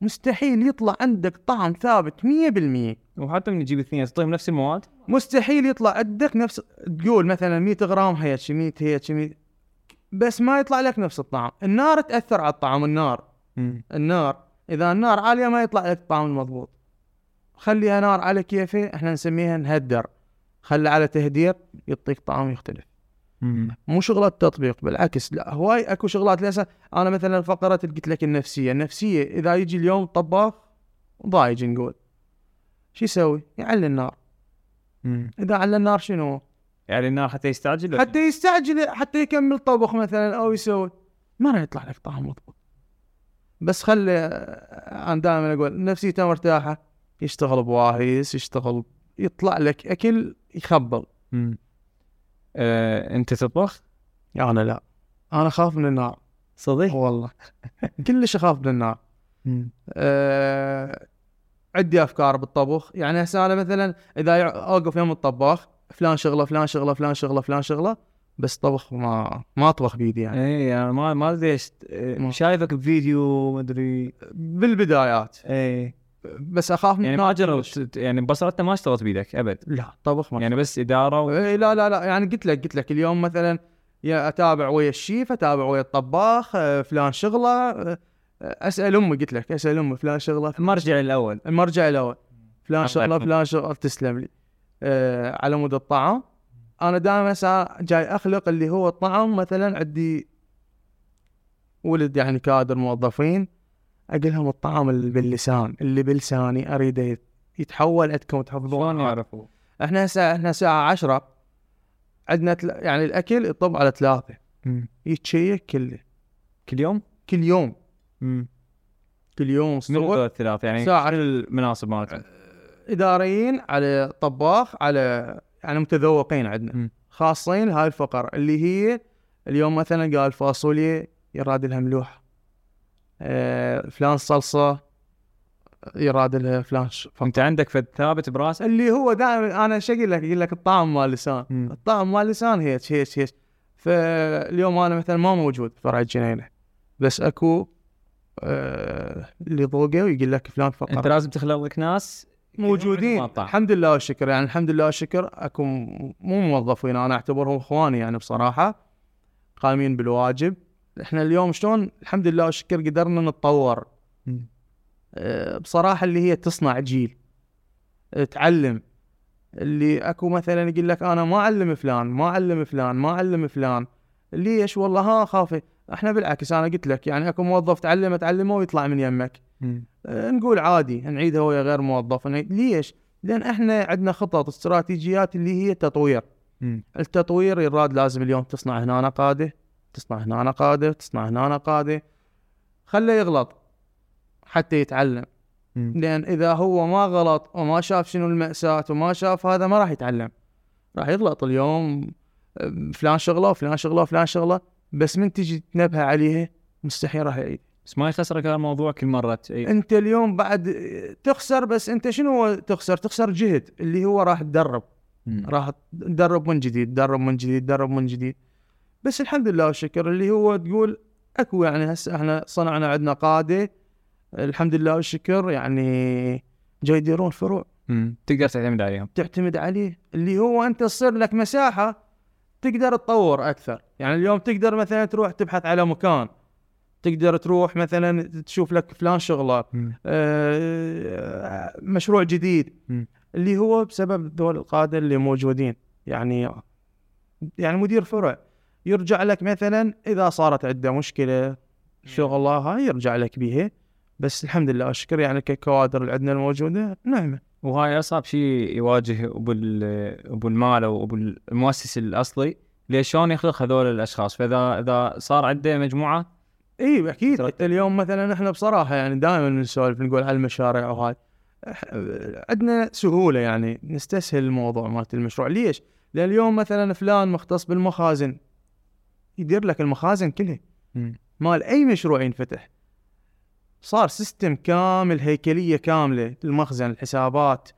A: مستحيل يطلع عندك طعم ثابت 100%
B: وحتى من تجيب اثنين تعطيهم نفس المواد؟
A: مستحيل يطلع عندك نفس تقول مثلا 100 غرام هيك 100 هيك 100 بس ما يطلع لك نفس الطعم. النار تأثر على الطعم النار. النار. إذا النار عالية ما يطلع لك الطعم المضبوط خليها نار على كيفة إحنا نسميها نهدر. خلي على تهدير يعطيك طعم يختلف. مو شغلات تطبيق بالعكس لا هواي أكو شغلات. ليس أنا مثلا فقره قلت لك النفسية النفسية إذا يجي اليوم طباخ ضايج نقول. شو يسوي؟ يعلي النار.
B: مم.
A: إذا على النار شنو؟
B: يعني النار حتى يستعجل؟
A: حتى يستعجل حتى يكمل طبخ مثلا أو يسوي. ما راح يطلع لك طعم مضبوط. بس خلي أنا دائما أقول نفسيته مرتاحة يشتغل بواهيس يشتغل يطلع لك أكل يخبل.
B: مم. آه، أنت تطبخ؟
A: أنا لا. أنا اخاف من النار.
B: صدق؟
A: والله. (laughs) كلش أخاف من النار. أه عندي أفكار بالطبخ. يعني هسه أنا مثلا إذا أوقف يوم الطباخ فلان شغلة فلان شغلة فلان شغلة فلان شغلة بس طبخ ما ما أطبخ بيدي يعني.
B: اي أنا ما ما أدري إيش
A: ما-
B: شايفك بفيديو ما أدري.
A: بالبدايات.
B: اي
A: بس أخاف من
B: يعني ما جربت يعني ببساطة ما اشتغلت بيدك أبد.
A: لا طبخ ما
B: يعني بس إدارة و...
A: إيه لا لا لا يعني قلت لك قلت لك اليوم مثلا يا أتابع ويا الشيف أتابع ويا الطباخ آه، فلان شغلة آه، أسأل أمي قلت لك أسأل أمي فلان شغلة.
B: مرجع الأول.
A: المرجع الأول. فلان
B: شغلة.
A: فلان شغلة تسلم لي. آه على مود الطعام. أنا دائما جاي أخلق اللي هو الطعم مثلا عندي ولد يعني كادر موظفين. أقول لهم الطعام اللي باللسان اللي بلساني اريده يتحول عندكم
B: شلون
A: تحفظون
B: يعرفوا؟
A: إحنا هسه إحنا الساعة 10 عندنا تل... يعني الأكل يطب على ثلاثة يتشيك كله
B: كل يوم؟
A: كل يوم
B: مم.
A: كل يوم
B: من الثلاث يعني
A: ساعة.
B: شنو المناصب مالتهم؟
A: إداريين على طباخ على يعني متذوقين عندنا
B: مم.
A: خاصين هاي الفقر اللي هي اليوم مثلا قال فاصوليا يراد لها ملوحة آه فلان صلصة يراد لها فلان.
B: انت عندك فد ثابت براسك؟
A: اللي هو دائما أنا إيش أقول لك؟ أقول لك الطعم مال اللسان. الطعم مال اللسان هيك هيك هيك فاليوم أنا مثلا ما موجود فرع الجنينة بس أكو آه اللي ضوقه ويقول لك فلان فقر
B: أنت لازم تخلق لك ناس
A: موجودين. الحمد لله والشكر يعني الحمد لله والشكر أكو مو موظفين أنا أعتبرهم إخواني يعني بصراحة قايمين بالواجب إحنا اليوم شلون الحمد لله والشكر قدرنا نتطور. أه، بصراحة اللي هي تصنع جيل أه، تعلم اللي أكو مثلا يقول لك أنا ما أعلم فلان ما أعلم فلان ما أعلم فلان ليش والله ها خافي إحنا بالعكس أنا قلت لك يعني أكو موظف تعلمه تعلمه ويطلع من يمك. أه، نقول عادي نعيدها ويا غير موظف نعيد. ليش؟ لأن إحنا عندنا خطط استراتيجيات اللي هي تطوير. التطوير يراد لازم اليوم تصنع هنا قاده تصنع هنا قاده تصنع هنا قاده خله يغلط حتى يتعلم.
B: مم.
A: لأن إذا هو ما غلط وما شاف شنو المأساة وما شاف هذا ما راح يتعلم. راح يغلط اليوم فلان شغله وفلان شغله وفلان شغله بس من تجي تنبه عليه مستحيل راح يعيد.
B: بس ما يخسرك هذا الموضوع كل مرة. ت- إيه.
A: أنت اليوم بعد تخسر بس أنت شنو هو تخسر؟ تخسر جهد اللي هو راح تدرب. راح تدرب من جديد تدرب من جديد تدرب من جديد. بس الحمد لله والشكر اللي هو تقول أكو يعني هسه إحنا صنعنا عندنا قادة. الحمد لله والشكر يعني جاي يديرون فروع.
B: مم. تقدر تعتمد عليهم.
A: تعتمد عليه. اللي هو أنت تصير لك مساحة تقدر تطور أكثر. يعني اليوم تقدر مثلا تروح تبحث على مكان. تقدر تروح مثلا تشوف لك فلان شغله. آه، مشروع جديد.
B: مم.
A: اللي هو بسبب ذول القادة اللي موجودين. يعني يعني مدير فرع يرجع لك مثلا إذا صارت عنده مشكلة شغله هاي يرجع لك بيها. بس الحمد لله والشكر يعني ككوادر اللي عندنا الموجودة نعمة.
B: وهاي أصعب شيء يواجه أبو أبو المال أو أبو المؤسس الأصلي. ليش شلون يخلق هذول الأشخاص؟ فإذا إذا صار عنده
A: مجموعة؟ إي
B: أكيد.
A: اليوم مثلا إحنا بصراحة يعني دائما نسولف نقول على المشاريع وهاي عندنا سهولة يعني نستسهل الموضوع مالت المشروع. ليش؟ لأن اليوم مثلا فلان مختص بالمخازن. يدير لك المخازن كلها. مال أي مشروع ينفتح. صار system كامل هيكلية كاملة. المخزن الحسابات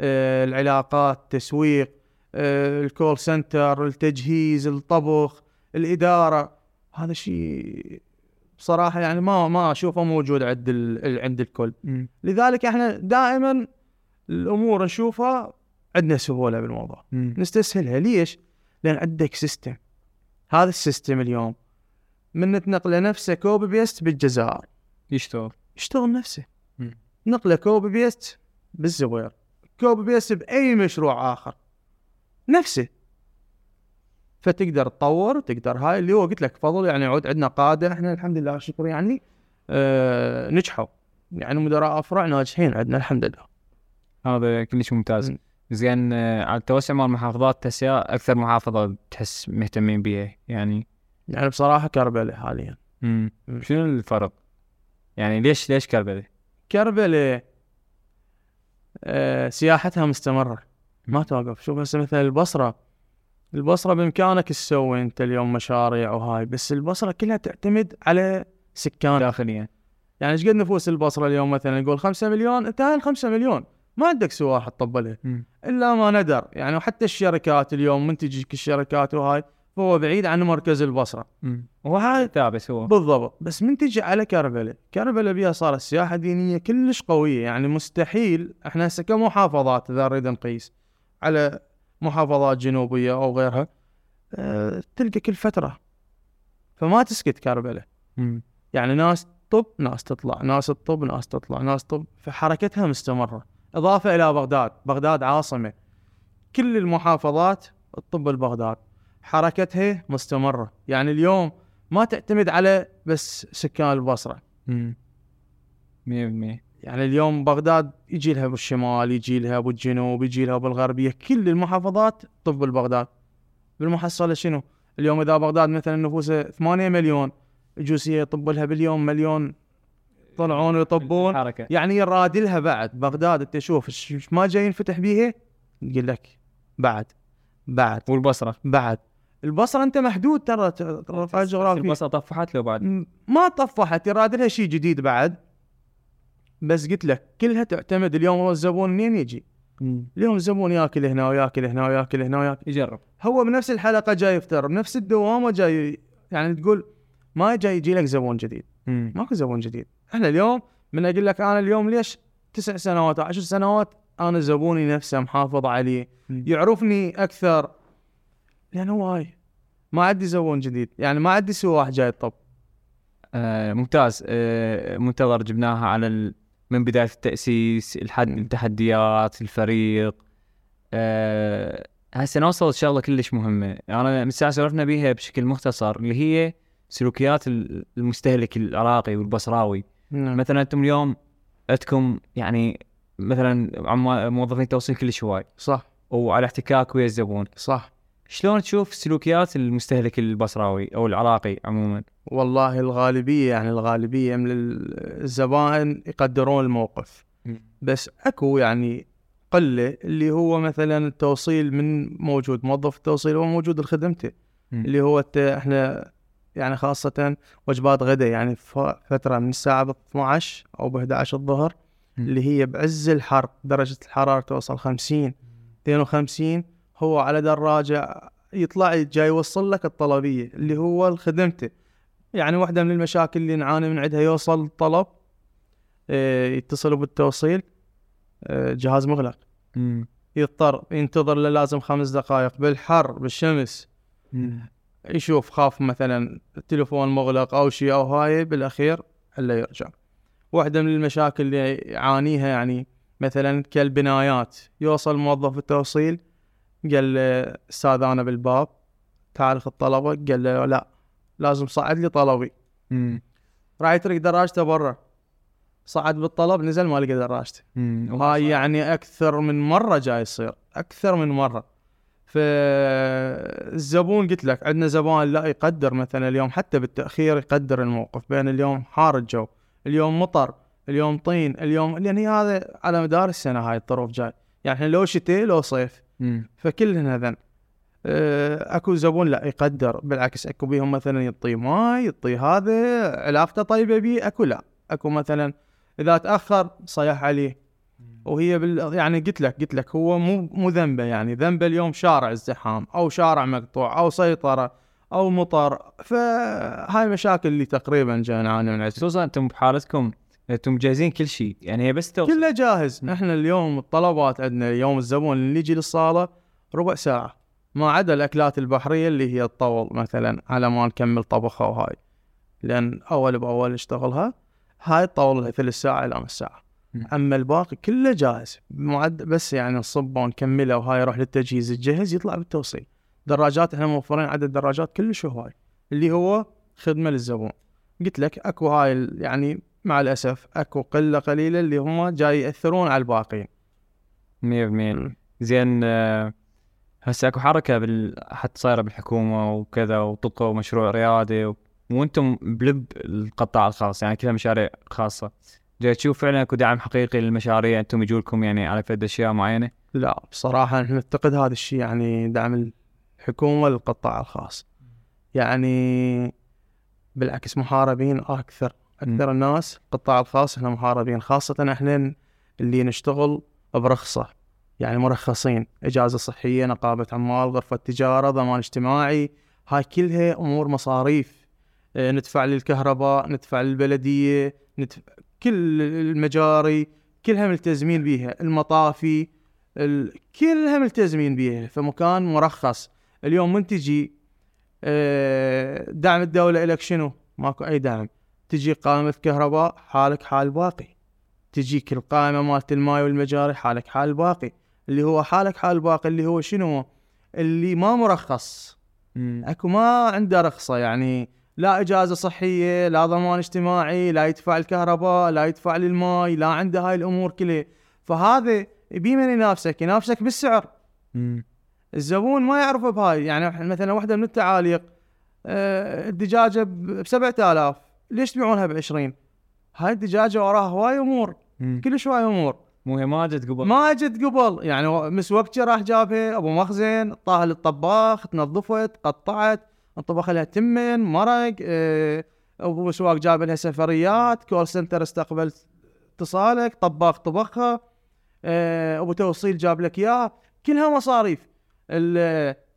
A: آه، العلاقات التسويق آه، ال call center التجهيز الطبخ الإدارة. هذا شيء بصراحة يعني ما ما أشوفه موجود عند ال- عند الكل. لذلك إحنا دائما الأمور نشوفها عندنا سهولة بالموضوع. نستسهلها. ليش؟ لأن عندك system هذا ال system اليوم. من نتنقله نفسه copy paste بالجزائر
B: يشتغل.
A: يشتغل نفسه. نقله copy paste بالزوير. copy paste بأي مشروع آخر. نفسه. فتقدر تطور تقدر هاي اللي هو قلت لك فضل يعني يعود عندنا قاده إحنا الحمد لله شكر يعني آه نجحوا. يعني مدراء أفرع ناجحين عندنا الحمد لله.
B: هذا كلش ممتاز.
A: مم.
B: زين آه، على التوسع مال محافظات تسيا أكثر محافظة تحس مهتمين بيها يعني.
A: يعني بصراحة كربلاء حاليا.
B: مم.
A: مم.
B: شنو الفرق؟ يعني ليش ليش كربلاء؟
A: كربلاء آه سياحتها مستمرة. ما توقف. شوف هسه مثلا البصرة البصرة بإمكانك تسوي أنت اليوم مشاريع وهاي بس البصرة كلها تعتمد على سكان
B: داخليا.
A: يعني إيش قد نفوس البصرة اليوم مثلا؟ نقول 5 مليون. انت هاي ال 5 مليون. ما عندك سواح تطبلها
B: مم.
A: إلا ما ندر. يعني وحتى الشركات اليوم من تجيك الشركات وهاي فهو بعيد عن مركز
B: البصرة. وهذا ثابت هو
A: بالضبط. بس من تجي على كربلاء كربلاء بيها صارت سياحة دينية كلش قوية. يعني مستحيل. إحنا هسه كمحافظات إذا نريد نقيس على محافظات جنوبية أو غيرها أه تلقى كل فترة. فما تسكت كربلاء. يعني ناس طب ناس تطلع. ناس تطب ناس تطلع. ناس طب فحركتها مستمرة. إضافة إلى بغداد. بغداد عاصمة. كل المحافظات الطب البغداد. حركتها مستمرة. يعني اليوم ما تعتمد على بس سكان البصرة.
B: مم. 100%
A: يعني اليوم بغداد يجي لها بالشمال يجي لها بالجنوب يجي لها بالغربيه كل المحافظات طب بغداد بالمحصلة شنو؟ اليوم إذا بغداد مثلا نفوسها 8 مليون يجوز هي يطب لها باليوم مليون يطلعون ويطبون. يعني يرادلها بعد. بغداد أنت شوف ما جاي ينفتح بيها يقول لك بعد بعد
B: والبصرة.
A: بعد. البصرة أنت محدود ترى رفع جغرافي
B: البصرة طفحت لو بعد.
A: ما طفحت يراد لها شيء جديد بعد. بس قلت لك كلها تعتمد اليوم هو الزبون منين يجي؟ اليوم الزبون ياكل هنا وياكل هنا وياكل هنا وياكل.
B: يجرب.
A: هو بنفس الحلقة جاي يفطر بنفس الدوامة جاي يعني تقول ما جاي يجي لك زبون جديد. ماكو زبون جديد. إحنا اليوم من أقول لك أنا اليوم ليش تسع سنوات أو عشر سنوات أنا زبوني نفسه محافظ عليه. يعرفني أكثر. لأن هو هاي ما عندي زبون جديد. يعني ما عندي سواح جاي يطب
B: آه ممتاز. آه منتظر جبناها على ال... من بداية التأسيس لحد
A: مم.
B: التحديات الفريق. آه هسه نوصل شغله كلش مهمة. أنا من ساعه سولفنا بيها بشكل مختصر اللي هي سلوكيات ال- المستهلك العراقي والبصراوي.
A: نعم.
B: مثلا أنتم اليوم عندكم يعني مثلا موظفين توصيل كلش هواي
A: صح.
B: وعلى احتكاك ويا الزبون.
A: صح.
B: شلون تشوف سلوكيات المستهلك البصراوي أو العراقي عموما؟
A: والله الغالبية يعني الغالبية من الزبائن يقدرون الموقف. بس أكو يعني قلة اللي هو مثلا التوصيل من موجود موظف التوصيل هو موجود لخدمته. اللي هو إحنا يعني خاصة وجبات غدا يعني فترة من الساعة ب 12 أو ب 11 الظهر. اللي هي بعز الحر درجة الحرارة توصل 50 52 هو على دراجة يطلع جاي يوصل لك الطلبية اللي هو خدمته يعني واحدة من المشاكل اللي نعاني من عندها يوصل طلب آه، يتصلوا بالتوصيل آه، جهاز مغلق
B: مم.
A: يضطر ينتظر لازم خمس دقائق بالحر بالشمس
B: مم.
A: يشوف خاف مثلا التليفون مغلق أو شيء أو هاي بالأخير إلا يرجع. واحدة من المشاكل اللي يعانيها يعني مثلا كالبنايات. يوصل موظف التوصيل قال له أستاذ أنا بالباب تعال خذ طلبك. قال له لا لازم صعد لي طلبي. راح يترك دراجته برا. صعد بالطلب نزل ما لقى دراجته.
B: مم.
A: وهاي يعني أكثر من مرة جاي يصير أكثر من مرة. فالزبون قلت لك عندنا زبائن لا يقدر مثلا اليوم حتى بالتأخير يقدر الموقف بين اليوم حار الجو اليوم مطر اليوم طين اليوم لأن هي هذا على مدار السنة هاي الظروف جاي. يعني إحنا لو شتاء لو صيف. فكلهن هذن. آه، أكو زبون لا يقدر بالعكس أكو بيهم مثلا يعطيه ماي يعطيه هذا علاقته طيبة بيه أكو لا. أكو مثلا إذا تأخر صيح عليه. وهي بال... يعني قلت لك قلت لك هو مو مو ذنبه يعني. ذنبه اليوم شارع ازدحام أو شارع مقطوع أو سيطرة أو مطر. فهاي مشاكل اللي تقريبا جاي نعاني من عندها
B: خصوصا أنتم بحالتكم أنتم مجهزين كل شيء. يعني هي بس توصل.
A: كله جاهز. إحنا اليوم الطلبات عندنا اليوم الزبون اللي يجي للصالة ربع ساعة. ما عدا الأكلات البحرية اللي هي تطول مثلا على ما نكمل طبخها وهاي. لأن أول بأول نشتغلها هاي تطول لها ثلث ساعة إلى نص
B: ساعة.
A: أما الباقي كله جاهز معد بس يعني نصبه ونكمله وهاي يروح للتجهيز الجهز يطلع بالتوصيل. دراجات إحنا موفرين عدد دراجات كلش هواي. اللي هو خدمة للزبون. قلت لك أكو هاي يعني مع الأسف أكو قلة قليلة اللي هم جاي يأثرون على الباقيين.
B: 100% زين آه، هسه أكو حركة بال... حتى صايرة بالحكومة وكذا وطبقوا مشروع ريادي و... وأنتم بلب القطاع الخاص يعني كلها مشاريع خاصة. جاي تشوف فعلا أكو دعم حقيقي للمشاريع؟ أنتم يجوا لكم يعني على فد أشياء معينة؟
A: لا بصراحة نحن نفتقد هذا الشيء يعني دعم الحكومة للقطاع الخاص. يعني بالعكس محاربين أكثر أكثر الناس القطاع الخاص إحنا محاربين. خاصة إحنا اللي نشتغل برخصة يعني مرخصين. إجازة صحية نقابة عمال غرفة تجارة ضمان اجتماعي. هاي كلها أمور مصاريف. آه، ندفع للكهرباء ندفع للبلدية ندفع كل المجاري كلها ملتزمين بيها المطافي ال... كلها ملتزمين بيها. فمكان مرخص. اليوم من تجي؟ آه، دعم الدولة لك شنو؟ ماكو أي دعم. تجي قائمة كهرباء حالك حال باقي. تجيك القائمة مالت الماي والمجاري حالك حال باقي. اللي هو حالك حال باقي اللي هو شنو؟ اللي ما مرخص. أكو ما عنده رخصة يعني. لا إجازة صحية لا ضمان اجتماعي لا يدفع الكهرباء لا يدفع للماي لا عنده هاي الأمور كلها. فهذا يبي من ينافسك ينافسك بالسعر.
B: مم.
A: الزبون ما يعرف بهاي يعني مثلا واحدة من التعاليق آه، الدجاجة ب 7000 ليش تبيعونها ب 20 هاي الدجاجة وراها هواي أمور
B: مم.
A: كلش هواي أمور.
B: مو هي ما جت قبل.
A: ما جت قبل يعني مسوقتي راح جابها أبو مخزن طاها للطباخ تنظفت قطعت. انطبخ لها تمن مرق آه، أبو مسواق جاب لها سفريات call center استقبل اتصالك طباخ طبخها آه، أبو توصيل جاب لك اياه كلها مصاريف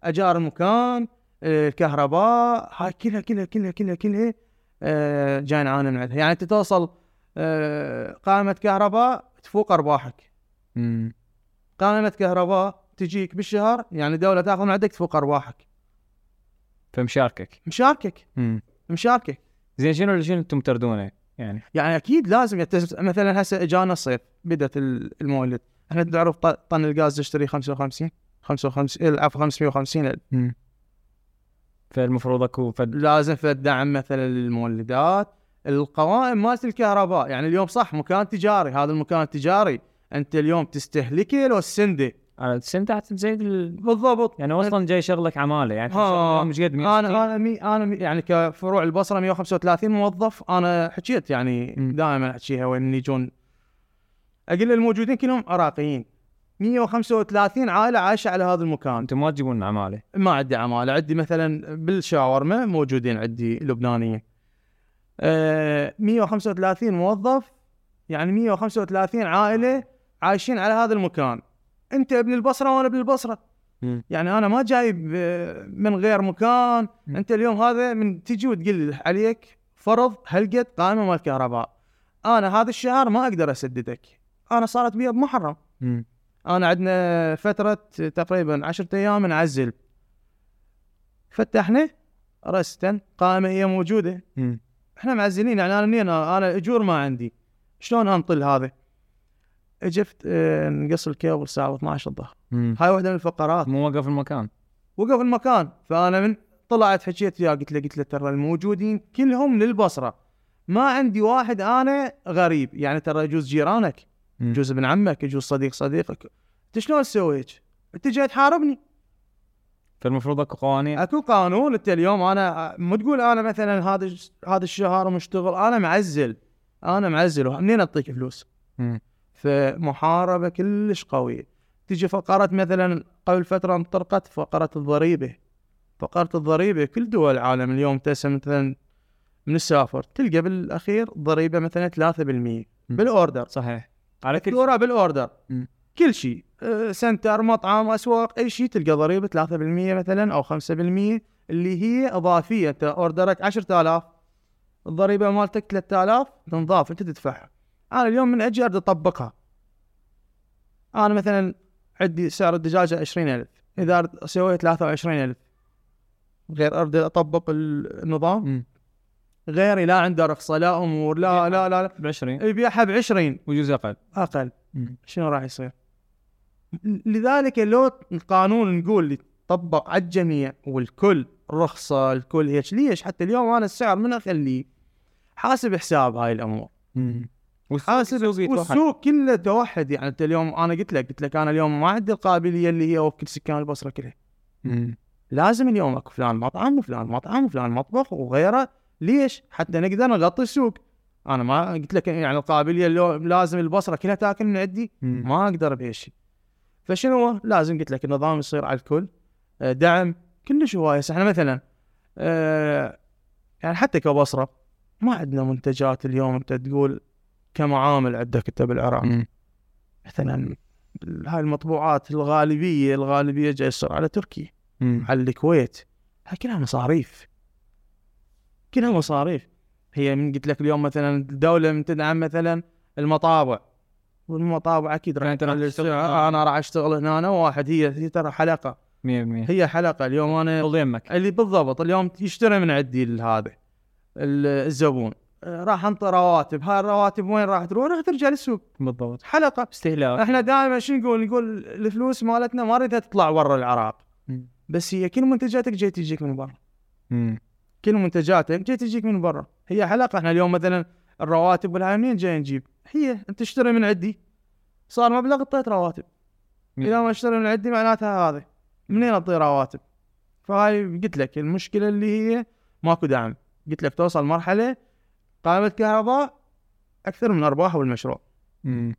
A: أجار المكان آه، الكهرباء هاي كلها كلها كلها كلها كلها جاي نعاني من عندها يعني أنت توصل قائمة كهرباء تفوق أرباحك.
B: مم.
A: قائمة كهرباء تجيك بالشهر يعني الدولة تأخذ من عندك تفوق أرباحك.
B: فمشاركك.
A: مشاركك.
B: مم.
A: مشاركك.
B: زين شنو شنو أنتم تردونه؟ يعني.
A: يعني أكيد لازم يتس- مثلا هسه إجانا الصيف بدت ال- المولد. إحنا تعرف طن الغاز تشتري 55 55 العفو 550 ألف.
B: مم. فالمفروض أكو فد
A: لازم في الدعم مثلا للمولدات. القوائم مالت الكهرباء. يعني اليوم صح مكان تجاري. هذا المكان تجاري. أنت اليوم تستهلكه لو السنده
B: تزيد ال...
A: بالضبط.
B: يعني أصلا جاي شغلك عمالة يعني
A: ها.
B: مش قد 160.
A: أنا أنا مي أنا مي يعني كفروع البصرة 135 موظف أنا حكيت يعني. دائما احكيها وين يجون. أقول الموجودين كلهم عراقيين. 135 عائلة عايشة على هذا المكان.
B: أنتم ما تجيبون عمالة؟
A: ما عندي عمالة. عندي مثلا بالشاورما موجودين عندي لبنانيين آه 135 موظف يعني 135 عائلة عايشين على هذا المكان. انت ابن البصرة وأنا ابن
B: البصرة.
A: يعني أنا ما جايب من غير مكان. انت اليوم هذا من تجي وتقول لي عليك فرض هلقت قائمة مال كهرباء. أنا هذا الشهر ما أقدر اسددك. أنا صارت بي بمحرم. انا عندنا فترة تقريبا عشرة أيام نعزل. فتحنا رستا قائمة هي
B: موجودة.
A: إحنا معزلين. يعني أنا أنا أجور ما عندي. شلون انطل هذا؟ اجفت آه نقص الكيبل الساعة 12 الظهر. هاي واحدة من الفقرات.
B: مو وقف المكان.
A: وقف المكان. فأنا من طلعت حكيت وياه قلت له قلت له ترى الموجودين كلهم للبصرة. ما عندي واحد أنا غريب. يعني ترى يجوز جيرانك. يجوز ابن عمك يجوز صديق صديقك. أنت شلون تسوي هيك؟ أنت جاي تحاربني.
B: فالمفروض أكو قوانين.
A: أكو قانون. أنت اليوم أنا مو تقول أنا مثلا هذا هذا الشهر مشتغل أنا معزل. أنا معزل منين أعطيك فلوس؟
B: مم.
A: فمحاربة كلش قوية. تجي فقره مثلا قبل فترة انطلقت فقرة الضريبة. فقرة الضريبة كل دول العالم اليوم تسا مثلا من السافر تلقى بالأخير ضريبة مثلا 3% بالأوردر.
B: صحيح. على كل
A: فاتوره بالأوردر.
B: مم.
A: كل شيء أه، سنتر مطعم أسواق أي شيء تلقى ضريبة 3% مثلا أو 5% اللي هي إضافية. أنت أوردرك 10000 الضريبة مالتك 3000 تنضاف أنت تدفعها. أنا اليوم من أجي أريد أطبقها أنا مثلا عندي سعر الدجاجه 20000 إذا أرد سويت 23000 غير أريد أطبق النظام. غيري لا عنده رخصة لا أمور لا لا لا,
B: ب 20
A: لا. يبيعها ب 20
B: وجوز أقل
A: أقل
B: مم.
A: شنو راح يصير؟ لذلك لو القانون نقول يطبق على الجميع والكل رخصة الكل هيك ليش؟ حتى اليوم أنا السعر من اخليه حاسب حساب هاي الأمور
B: مم. والسوق.
A: والسوق كله توحد يعني أنت اليوم أنا قلت لك قلت لك أنا اليوم ما عندي القابلية اللي هي وكل سكان البصرة كلها
B: مم.
A: لازم اليوم أكو فلان مطعم وفلان مطعم وفلان مطبخ وغيره ليش؟ حتى نقدر نغطي السوق أنا ما قلت لك يعني القابلية اللي لازم البصرة كلها تاكل من عندي. ما أقدر بهالشيء فشنو؟ لازم قلت لك النظام يصير على الكل آه، دعم كلش هوايه إحنا مثلا آه، يعني حتى كبصرة ما عندنا منتجات اليوم أنت تقول كمعامل عندك أنت بالعراق. مثلا هاي المطبوعات الغالبية الغالبية جاي يصير على تركيا. على الكويت. هاي كلها مصاريف. كلها مصاريف. هي من قلت لك اليوم مثلا الدولة من تدعم مثلا المطابع. والمطابع أكيد راح
B: يعني راح
A: تقلل
B: تشتغل؟
A: السعر.
B: هناك.
A: أنا راح أشتغل هنا أنا واحد. هي هي ترى حلقة.
B: 100%
A: هي حلقة. اليوم
B: أنا
A: اللي بالضبط اليوم يشتري من عندي هذا الزبون. آه، راح انطي رواتب هاي الرواتب وين راح تروح؟ راح ترجع للسوق.
B: بالضبط.
A: حلقة.
B: استهلاك.
A: إحنا دائما شو نقول؟ نقول الفلوس مالتنا ما نريدها تطلع برا العراق.
B: مم.
A: بس هي كل منتجاتك جاي تجيك من برا.
B: مم.
A: كل منتجاته جاي تجيك من برا. هي حلقة. إحنا اليوم مثلا الرواتب والهاي منين جاي نجيب؟ هي انت تشتري من عندي. صار مبلغ اعطيت رواتب. اذا ما اشتري من عندي معناتها هذا منين اعطي رواتب؟ فهاي قلت لك المشكلة اللي هي ماكو دعم قلت لك توصل مرحلة قائمه كهرباء أكثر من أرباح بالمشروع.
B: مم.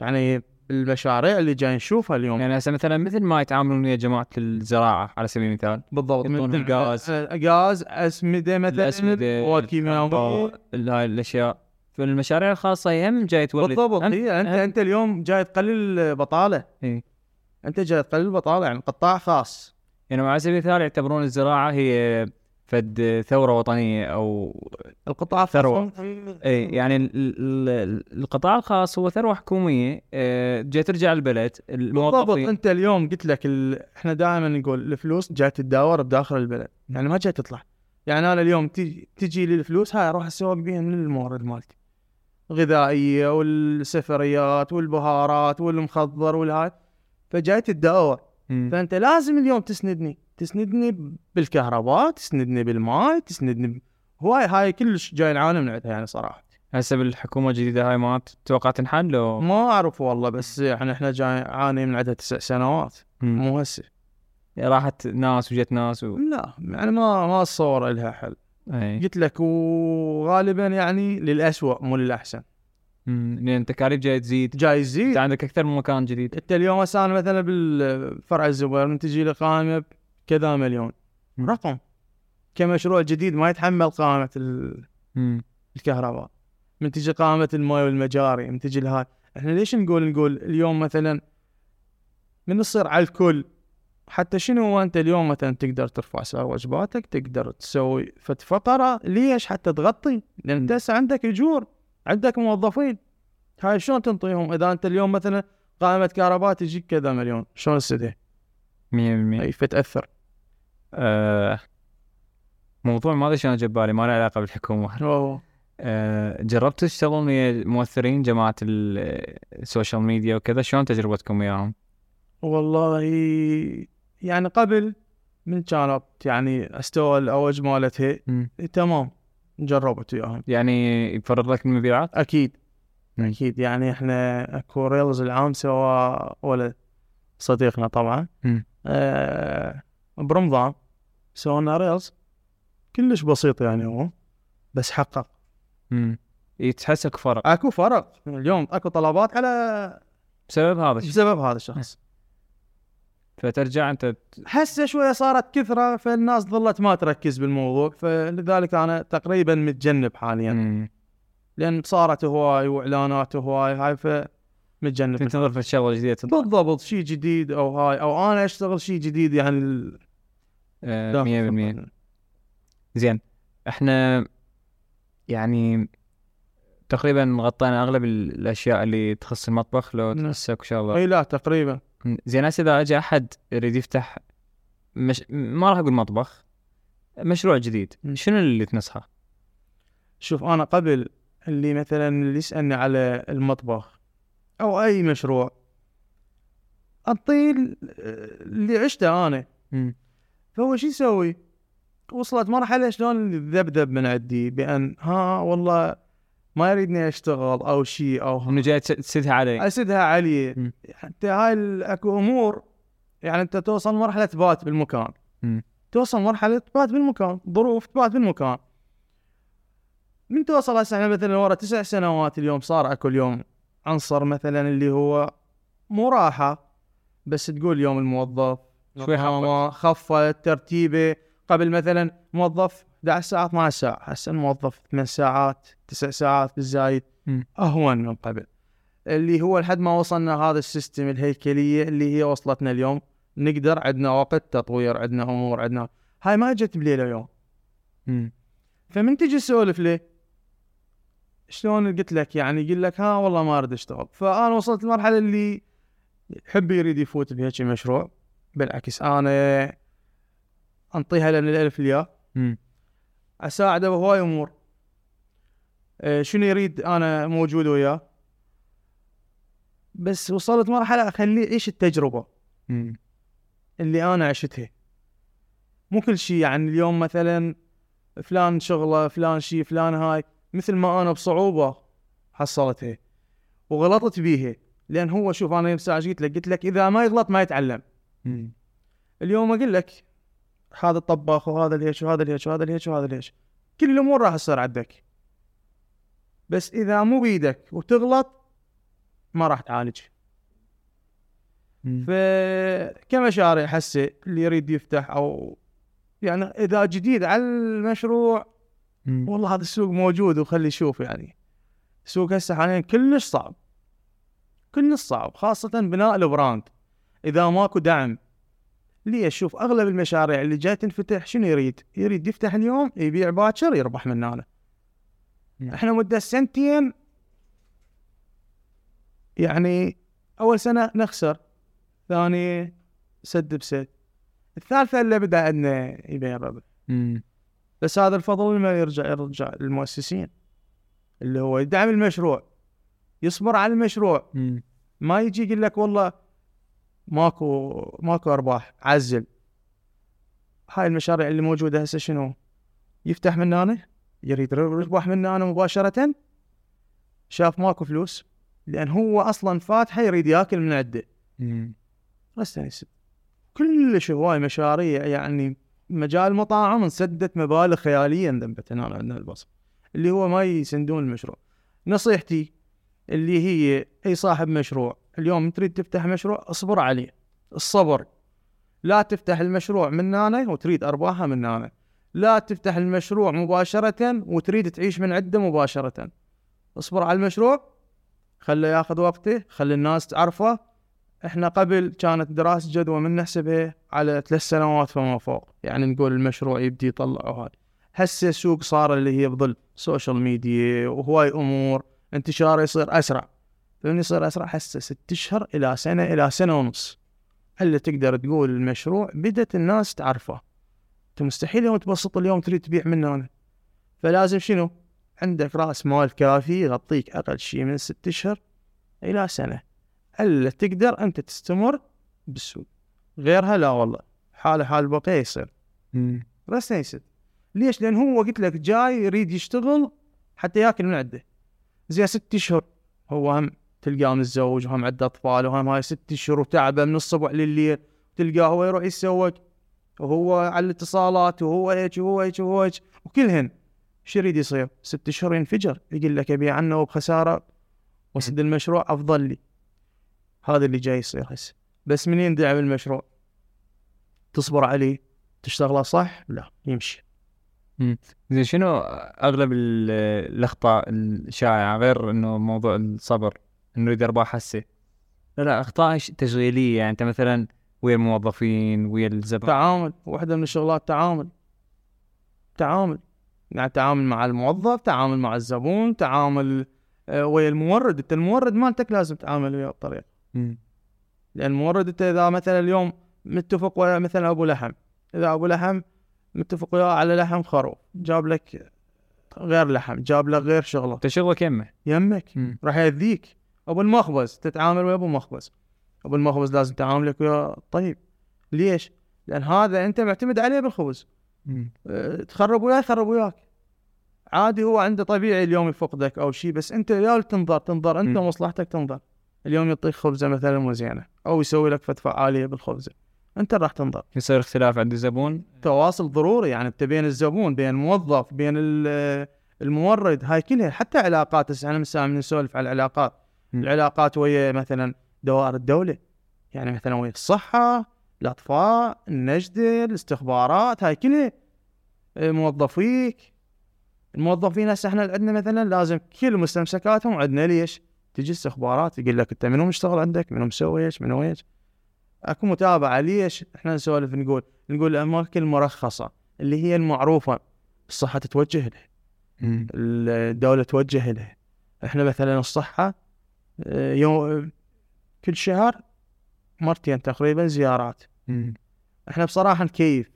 A: يعني المشاريع اللي جاي نشوفها اليوم.
B: يعني هسه مثلا مثل ما يتعاملون ويا جماعة الزراعة على سبيل المثال.
A: بالضبط. مثل
B: غاز.
A: آه، غاز أسمدة مثلا
B: الأطباء، ال- هاي الأشياء. فالمشاريع الخاصة هم جاي تولد.
A: بالضبط. هي أنت
B: هم-
A: أنت اليوم جاي تقلل البطاله
B: إيه.
A: أنت جاي تقلل البطاله يعني قطاع خاص.
B: يعني على سبيل المثال يعتبرون الزراعة هي فد ثورة وطنية أو
A: القطاع
B: ثروة.
A: الخاص
B: اي يعني ال- ال- ال- القطاع الخاص هو ثروة حكومية آه، جاي ترجع البلد
A: بالضبط
B: الموظفين
A: أنت اليوم قلت لك ال... إحنا دائما نقول الفلوس جاي تتداور بداخل البلد يعني ما جاي تطلع. يعني أنا اليوم تجي تجي لي الفلوس هاي أروح أسوق بيها من المورد مالتي غذائيه والسفريات والبهارات والمخضر والهاي فجاي تتداور. فأنت لازم اليوم تسندني. تسندني بالكهرباء تسندني بالماء تسندني ب... هواي هاي كلش جاي نعاني من عندها يعني صراحة.
B: هسه بالحكومة الجديدة هاي ما تتوقع تنحل لو؟
A: ما أعرف والله بس يعني إحنا جاي نعاني من عندها تسع سنوات. مو هسه.
B: راحت ناس وجت ناس و...
A: لا يعني ما ما اتصور لها حل.
B: أي.
A: قلت لك وغالبا يعني للأسوأ مو للأحسن.
B: مم. لأن التكاليف جاية تزيد.
A: جاي
B: أنت
A: يزيد
B: عندك أكثر من مكان جديد.
A: انت اليوم هسه أنا مثلا بالفرع الزبير من تجي لي قائمه بكذا مليون. رقم. كمشروع جديد ما يتحمل قائمه. الكهرباء. من تجي قائمه الماء والمجاري من تجي لهاي إحنا ليش نقول نقول اليوم مثلا من يصير على الكل. حتى شنو هو أنت اليوم مثلا تقدر ترفع سعر وجباتك تقدر تسوي فت فقرة؟ ليش حتى تغطي؟ لأن انت هسه عندك أجور عندك موظفين. هاي شلون تنطيهم؟ إذا أنت اليوم مثلا قائمه كهرباء تجيك كذا مليون شلون تسدها
B: 100%
A: أي فتأثر.
B: آه موضوع ما أدري شلون جاب بالي ما له علاقة بالحكومة
A: أوه.
B: آه جربتوا تشتغلون ويا مؤثرين جماعة ال- ال social media وكذا شلون تجربتكم وياهم؟
A: والله يعني قبل من كانت يعني استوى الاوج مالتها. تمام جربت وياهم
B: يعني يفرض لك المبيعات؟
A: أكيد
B: مم.
A: أكيد يعني إحنا أكو reels العام سوا ولد صديقنا طبعا. آه برمضان سوينا reels كلش بسيط يعني هو بس حقق.
B: امم يتحسك فرق.
A: أكو فرق. اليوم أكو طلبات على
B: بسبب هذا الشيء
A: بسبب هذا الشخص.
B: فترجع أنت
A: هسه شوية صارت كثرة فالناس ظلت ما تركز بالموضوع فلذلك أنا تقريبا متجنب حاليا.
B: مم.
A: لأن صارت هواي وإعلانات هواي هاي فمتجنب
B: تنتظر في الشغله جديدة تطلع
A: بالضبط شيء جديد أو هاي أو أنا أشتغل شيء جديد يعني
B: 100% زين إحنا يعني تقريبا غطينا أغلب ال- الأشياء اللي تخص المطبخ لو
A: نعم.
B: تحسك إن شاء الله
A: إي لا تقريبا
B: زين هسه إذا اجى أحد يريد يفتح مش ما راح أقول مطبخ مشروع جديد. شنو اللي تنصحه؟
A: شوف أنا قبل اللي مثلا اللي يسألني على المطبخ أو أي مشروع اعطيه ال- اللي عشته أنا
B: مم.
A: فهو شو يسوي؟ وصلت مرحلة شلون ذبذب من عندي بأن ها والله ما يريدني أشتغل أو شيء أو
B: إنه جاي تس- تسدها علي
A: أسدها علي. حتى هاي ال- اكو أمور يعني أنت توصل مرحلة تبات بالمكان
B: مم.
A: توصل مرحلة تبات بالمكان ظروف تبات بالمكان من توصل هسه إحنا مثلا ورا تسع سنوات اليوم صار أكو اليوم عنصر مثلا اللي هو مو راحة بس تقول اليوم الموظف
B: شوي
A: نظامه، خفت ترتيبة. قبل مثلا موظف 11 ساعه 12 ساعه هسه الموظف 8 ساعات 9 ساعات بالزايد. أهون من قبل. اللي هو لحد ما وصلنا هذا السيستم الهيكلية اللي هي وصلتنا اليوم. نقدر عندنا وقت تطوير عندنا أمور عندنا. هاي ما اجت بليلة يوم
B: مم.
A: فمن تجي تسولف ليه شلون قلت لك؟ يعني يقول لك ها والله ما أريد أشتغل. فأنا وصلت لمرحله اللي يحب يريد يفوت بهيك مشروع. بالعكس أنا أنطيها لأن الألف الياء. اساعده بهواي أمور. آه، شنو يريد أنا موجود وياه؟ بس وصلت مرحلة اخليه يعيش التجربة
B: مم.
A: اللي أنا عشتها. مو كل شيء يعني اليوم مثلا فلان شغلة فلان شي فلان هاي مثل ما أنا بصعوبة حصلتها وغلطت بيها. لأن هو شوف أنا يوم قلت لك قلت لك إذا ما يغلط ما يتعلم.
B: مم.
A: اليوم أقول لك هذا الطباخ وهذا الهيش وهذا الهيش وهذا الهيش وهذا الهيش كل الأمور راح تصير عندك بس إذا مو بيدك وتغلط ما راح تعالج. فكمشاريع هسه اللي يريد يفتح أو يعني إذا جديد على المشروع
B: مم.
A: والله هذا السوق موجود وخلي يشوف يعني السوق هسه حاليا كلش صعب كلش صعب خاصة بناء البراند إذا ماكو دعم ليش شوف أغلب المشاريع اللي جاي تنفتح شنو يريد؟ يريد يفتح اليوم يبيع باكر يربح من هنا
B: نعم.
A: إحنا مدة سنتين يعني أول سنة نخسر ثاني سد بسد الثالثة اللي بدأ عندنا يبيع ربح. بس هذا الفضل ما يرجع يرجع للمؤسسين اللي هو يدعم المشروع يصبر على المشروع
B: مم.
A: ما يجي يقول لك والله ماكو ماكو أرباح. عزل. هاي المشاريع اللي موجودة هسه شنو؟ يفتح من هنا يريد ربح من هنا مباشرة. شاف ماكو فلوس لأن هو أصلا فاتحه يريد يأكل من عنده. بس كلش هواي مشاريع يعني مجال المطاعم انسدت مبالغ خياليه ذنبت هنا عندنا البصر اللي هو ما يسندون المشروع. نصيحتي اللي هي أي صاحب مشروع اليوم تريد تفتح مشروع اصبر عليه. الصبر. لا تفتح المشروع من هنا وتريد أرباحها من هنا. لا تفتح المشروع مباشرة وتريد تعيش من عنده مباشرة. اصبر على المشروع. خله ياخذ وقته خلي الناس تعرفه. إحنا قبل كانت دراسة جدوى من نحسبها على ثلاث سنوات فما فوق. يعني نقول المشروع يبدي يطلع وهاي هسه السوق صار اللي هي بظل social media وهواي أمور. انتشاره يصير أسرع. فمن يصير أسرع هسه ست أشهر إلى سنة إلى سنة ونص. إلا تقدر تقول المشروع بدت الناس تعرفه. أنت مستحيل يوم تبسط اليوم تريد تبيع من هنا فلازم شنو؟ عندك رأس مال كافي يغطيك أقل شيء من ست أشهر إلى سنة. إلا تقدر أنت تستمر بالسوق. غيرها لا والله. حاله حال بقيه يصير. بس نيست ليش؟ لأن هو قلت لك جاي يريد يشتغل حتى ياكل من عنده. زي ست أشهر هو هم. تلقاه متزوج وهم عنده أطفال وهم هاي ست اشهر وتعبة من الصبح لليل. تلقاه هو يروح يتسوق وهو على الاتصالات وهو هيك وهو هيك وهو هيك. وكلهن شو يريد يصير؟ ست اشهر ينفجر يقول لك ابيع عنه وبخسارة. واسد المشروع أفضل لي. هذا اللي جاي يصير هسه. بس منين دعم المشروع؟ تصبر عليه. تشتغله صح؟ لا يمشي.
B: زين شنو أغلب ال- الأخطاء الشائعة؟ غير إنه موضوع الصبر. إنه ارباح هسه. لا لا أخطاء تشغيلية يعني أنت مثلا ويا الموظفين ويا الزبائن
A: تعامل واحدة من الشغلات تعامل. تعامل. يعني تعامل مع الموظف تعامل مع الزبون تعامل آه، ويا المورد. أنت المورد مالتك لازم تتعامل وياه بطريقة
B: مم.
A: لأن المورد أنت إذا مثلا اليوم متفق ويا مثلا أبو لحم. إذا أبو لحم متفق وياه على لحم خروف جاب لك غير لحم جاب لك غير شغلة.
B: أنت شغلك يمه؟
A: يمك. راح يأذيك. أبو المخبز تتعامل ويا أبو مخبز أبو المخبز لازم تعاملك وياه طيب ليش؟ لأن هذا أنت معتمد عليه بالخبز. أه، تخرب وياه يخرب وياك عادي هو عنده طبيعي اليوم يفقدك أو شيء بس أنت يا تنظر تنظر أنت
B: مم.
A: مصلحتك تنظر اليوم يعطيك خبزه مثلا مو زينه أو يسوي لك فد فعاليه بالخبزه أنت راح تنظر
B: يصير اختلاف عند الزبون
A: تواصل ضروري يعني أنت بين الزبون بين الموظف بين ال- المورد هاي كلها حتى علاقات هسه إحنا من نسولف على العلاقات. العلاقات ويا مثلا دوائر الدولة يعني مثلا ويا الصحة الاطفاء النجده الاستخبارات هاي كلها آه، موظفيك الموظفين هسه إحنا عندنا مثلا لازم كل مستمسكاتهم عندنا ليش؟ تجي استخبارات يقول لك أنت منو مشتغل عندك؟ منو مسوي إيش؟ منو إيش؟ أكو متابعة ليش؟ إحنا نسولف نقول نقول الاماكن المرخصه اللي هي المعروفة الصحة تتوجه لها. الدولة توجه لها إحنا مثلا الصحة يوم كل شهر مرتين تقريبا زيارات
B: مم.
A: إحنا بصراحة نكيف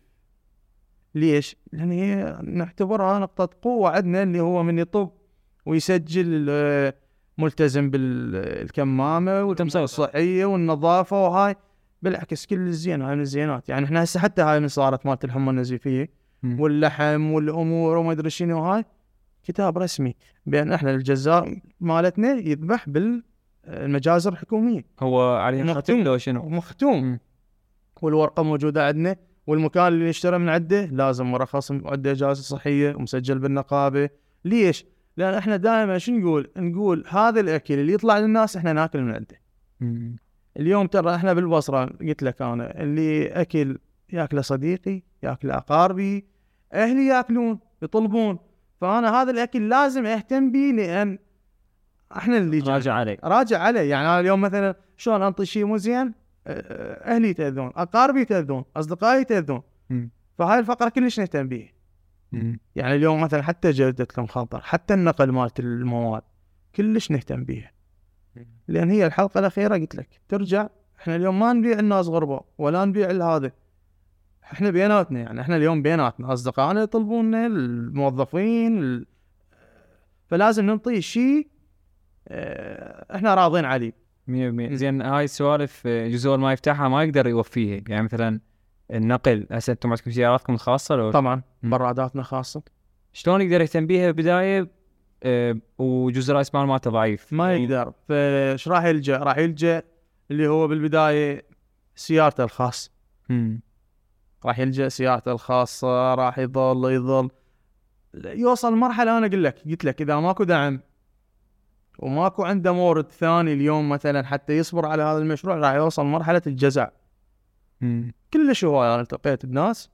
A: ليش؟ لأن هي نعتبرها نقطة قوة عندنا اللي هو من يطب ويسجل آه، ملتزم بالكمامة والتمثيل الصحية والنظافة وهاي بالعكس كل الزين هاي من الزينات يعني إحنا هسه حتى هاي من صارت مالت الحمى
B: النزيفية.
A: واللحم والأمور وما أدري شنو هاي كتاب رسمي بان إحنا الجزار مالتنا يذبح بالمجازر الحكومية
B: هو عليه
A: مختوم.
B: ختم لو شنو؟
A: ومختوم
B: مم.
A: والورقة موجودة عندنا والمكان اللي يشترى من عنده لازم مرخص عنده إجازة صحية ومسجل بالنقابة ليش؟ لأن إحنا دائما شو نقول؟ نقول هذا الأكل اللي يطلع للناس إحنا ناكل من عنده
B: مم.
A: اليوم ترى إحنا بالبصرة قلت لك أنا اللي أكل يأكله صديقي يأكله أقاربي أهلي يأكلون يطلبون فأنا هذا الأكل لازم أهتم به لأن إحنا اللي
B: راجع عليه
A: راجع عليه يعني أنا اليوم مثلا شلون أنطي شيء مو زين؟ أه، أهلي يتأذون أقاربي يتأذون أصدقائي
B: يتأذون.
A: فهاي الفقرة كلش نهتم بيه
B: مم.
A: يعني اليوم مثلا حتى جودة المخدر حتى النقل مالت المواد كلش نهتم بيها. لأن هي الحلقة الأخيرة قلت لك ترجع إحنا اليوم ما نبيع الناس غربة ولا نبيع هذا. إحنا بيناتنا يعني إحنا اليوم بيناتنا أصدقائنا يطلبوننا الموظفين ال... فلازم ننطي شيء إحنا راضين عليه.
B: 100% زين هاي السوالف آه، جزء ما يفتحها ما يقدر يوفيها. يعني مثلا النقل هسه أنتم عندكم سياراتكم الخاصة لو
A: طبعا. براداتنا خاصة.
B: شلون يقدر يهتم بيها بالبداية؟ آه، وجزء رأس مال مالته ضعيف
A: ما يقدر. فايش راح يلجأ؟ راح يلجأ اللي هو بالبداية سيارته الخاص
B: مم.
A: راح يلجأ سيارته الخاصة راح يظل يظل. يوصل مرحلة أنا أقول لك قلت لك إذا ماكو دعم وماكو عنده مورد ثاني اليوم مثلا حتى يصبر على هذا المشروع راح يوصل مرحلة الجزع.
B: مم.
A: كلش هواي أنا التقيت بناس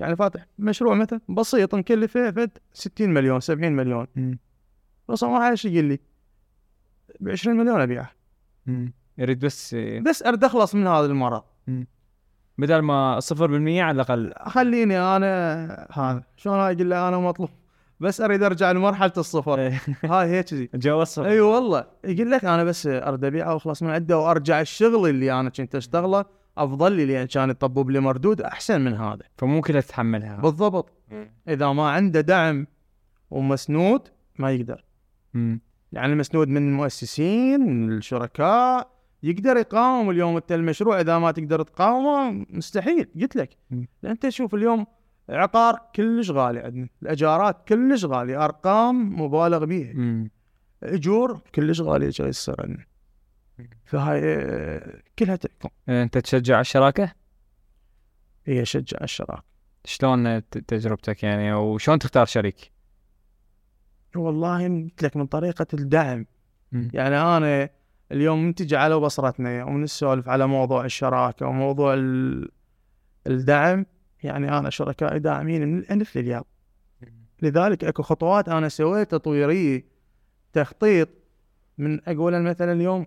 A: يعني فاتح مشروع مثلا بسيط مكلفه فد 60 مليون 70 مليون.
B: مم.
A: وصل مرحله إيش يقول لي. ب 20 مليون ابيعه.
B: يريد بس
A: بس اريد أخلص من هذا المرض
B: بدل ما 0% على الأقل.
A: خليني أنا هذا. شلون هاي يقول له أنا مطلوب بس أريد أرجع لمرحلة الصفر. (laughs) هاي هيك كذي
B: جو الصفر
A: أي والله. يقول لك أنا بس اريد ابيعه واخلص من عنده وأرجع الشغل اللي أنا كنت أشتغله أفضل لي لأن كان يطبب لي مردود أحسن من هذا.
B: فمو كلها تتحملها
A: بالضبط إذا ما عنده دعم ومسنود ما يقدر.
B: مم.
A: يعني المسنود من المؤسسين من الشركاء يقدر يقاوم اليوم أنت المشروع. إذا ما تقدر تقاومه مستحيل. قلت لك. لأن أنت شوف اليوم عقار كلش غالي عندنا الأجارات كلش غالية أرقام مبالغ بيها. أجور كلش غالية جاي يصير عندنا. فهاي آه، كلها تحكم
B: آه، أنت تشجع الشراكة؟
A: هي شجع الشراكة.
B: شلون تجربتك يعني؟ وشلون تختار شريك؟
A: والله قلت لك من طريقة الدعم.
B: مم.
A: يعني أنا اليوم من تجي على بصرتنا ومن نسولف على موضوع الشراكة وموضوع ال- الدعم. يعني أنا شركائي داعمين من الالف للياء لذلك أكو خطوات أنا سويت تطويريه تخطيط من أقول مثلا اليوم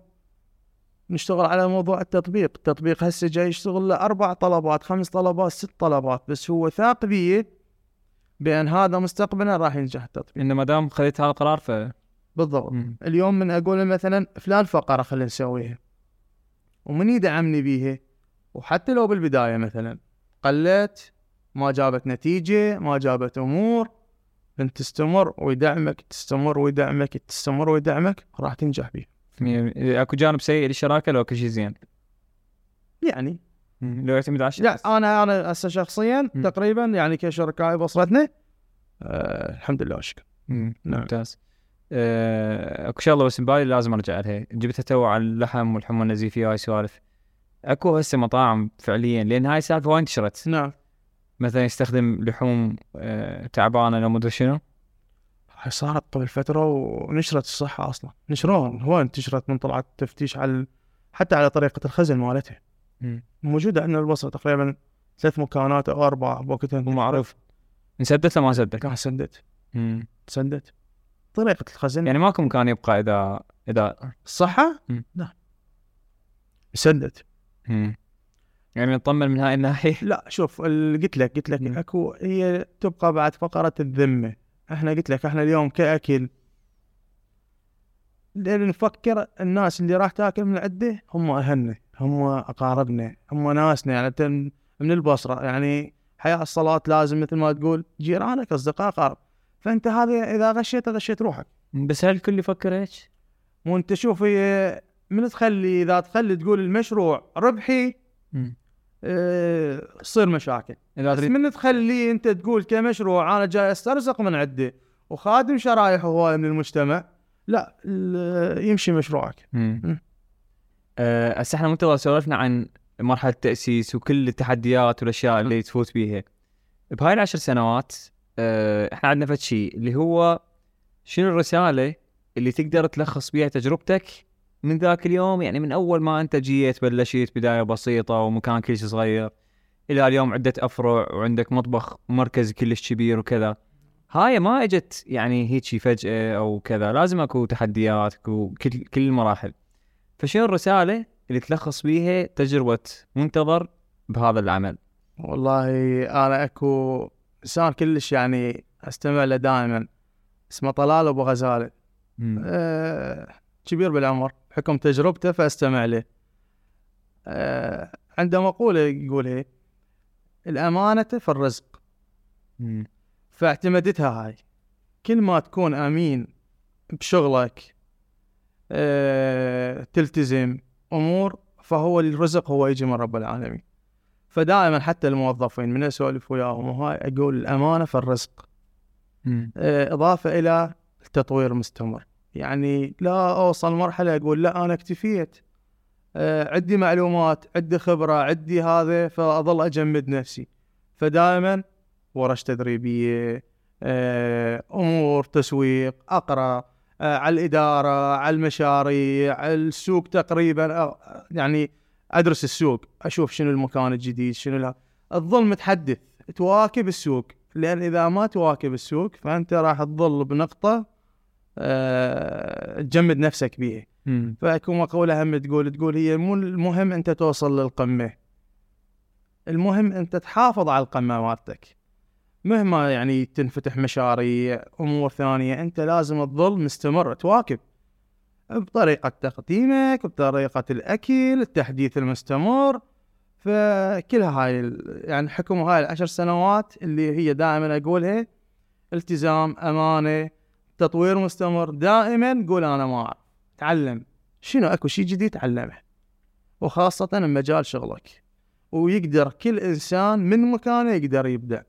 A: نشتغل على موضوع التطبيق. التطبيق هسه جاي يشتغل له أربع طلبات خمس طلبات ست طلبات بس هو ثاق بيه بأن هذا مستقبلا راح ينجح التطبيق.
B: إنه ما دام خذيت هذا القرار ف
A: بالضبط.
B: مم.
A: اليوم من أقول مثلا فلان فقرة خلينا نسويها ومن يدعمني بيها وحتى لو بالبداية مثلا. قلت ما جابت نتيجة ما جابت أمور. انت تستمر ويدعمك تستمر ويدعمك تستمر ويدعمك راح تنجح بيه
B: مية- اكو جانب سيء للشراكه لو اكو شيء زين؟
A: يعني.
B: لو يعتمد على
A: لا أنا أنا هسه شخصيا
B: مم.
A: تقريبا يعني كشركائي بصرتنا آه الحمد لله
B: مم.
A: نعم.
B: ممتاز. آه، اكو شغلة بس ببالي لازم ارجع لها. جبتها تو على اللحم والحمى النزيفيه وهاي سوالف. اكو هسه مطاعم فعليا لأن هاي السالفه وايد انتشرت.
A: نعم.
B: مثلا يستخدم لحوم آه، تعبانة لو مدري شنو.
A: هاي صارت قبل فترة ونشرت الصحة أصلا. نشروها هو انتشرت من طلعت تفتيش على حتى على طريقة الخزن مالتها. موجودة عندنا بالبصرة تقريبا ثلاث مكانات أو أربعة بوقتها
B: ومعروف انسدت لو ما سدت
A: كان سدت. سدت طريقة الخزن.
B: يعني ماكو مكان يبقى إذا إذا
A: الصحة. لا. سدت
B: مم. يعني نطمن من هاي الناحية (laughs)
A: لا شوف قلت لك قلت لك
B: مم.
A: أكو هي تبقى بعد فقرة الذمة إحنا قلت لك إحنا اليوم كأكل لأن نفكر الناس اللي راح تاكل من عنده هم أهلنا هم أقاربنا هم ناسنا يعني انت من- البصرة يعني حياة الصلاة لازم مثل ما تقول جيرانك أصدقاء أقارب فأنت هذا إذا غشيت غشيت روحك
B: بس هل الكل يفكر هيك؟
A: مو أنت شوف هي من تخلي إذا تخلي تقول المشروع ربحي. آه، تصير مشاكل
B: إذا
A: بس
B: تريد
A: من تخليه أنت تقول كمشروع أنا جاي أسترزق من عنده وخادم شرائح هوايه من المجتمع لا يمشي مشروعك.
B: آه، هسه إحنا منتظر سولفنا عن مرحلة التأسيس وكل التحديات والأشياء اللي تفوت بيها بهاي العشر سنوات آه، إحنا عندنا فد شيء اللي هو شنو الرسالة اللي تقدر تلخص بيها تجربتك من ذاك اليوم يعني من أول ما أنت جيت بلشت بداية بسيطة ومكان كلش صغير إلى اليوم عدة أفرع وعندك مطبخ مركز كلش كبير وكذا. هاي ما إجت يعني هيك فجأة أو كذا لازم أكو تحديات أكو كل كل المراحل. فشنو الرسالة اللي تلخص بيها تجربة منتظر بهذا العمل؟
A: والله أنا أكو إنسان كلش يعني أستمع له دائما اسمه طلال أبو غزالة. أه كبير بالعمر. بحكم تجربته فأستمع له. أه عنده مقوله يقول هي الأمانة في الرزق.
B: مم.
A: فاعتمدتها هاي. كل ما تكون آمين بشغلك أه تلتزم أمور فهو الرزق هو يجي من رب العالمين. فدائما حتى الموظفين من أسولف وياهم وهاي أقول الأمانة في الرزق.
B: مم.
A: آه، إضافة إلى التطوير المستمر يعني لا أوصل مرحلة أقول لا أنا اكتفيت آه، عندي معلومات عندي خبرة عندي هذا فأظل أجمد نفسي. فدائما ورش تدريبية آه، أمور تسويق أقرأ آه، على الإدارة على المشاريع على السوق تقريبا يعني أدرس السوق أشوف شنو المكان الجديد شنو لا. تظل متحدث تواكب السوق. لأن إذا ما تواكب السوق فأنت راح تظل بنقطة أه تجمد نفسك بيها.
B: مم.
A: فاكو مقوله هم تقول تقول هي مو المهم أنت توصل للقمة. المهم أنت تحافظ على القمة مالتك. مهما يعني تنفتح مشاريع أمور ثانية أنت لازم تظل مستمر تواكب. بطريقة تقديمك بطريقة الأكل التحديث المستمر. فكل هاي يعني حكم هاي العشر سنوات اللي هي دائما أقولها التزام أمانة تطوير مستمر. دائما قول أنا ما أعرف. تعلم. شنو أكو شيء جديد تعلمه. وخاصة بمجال شغلك. ويقدر كل إنسان من مكانه يقدر يبدع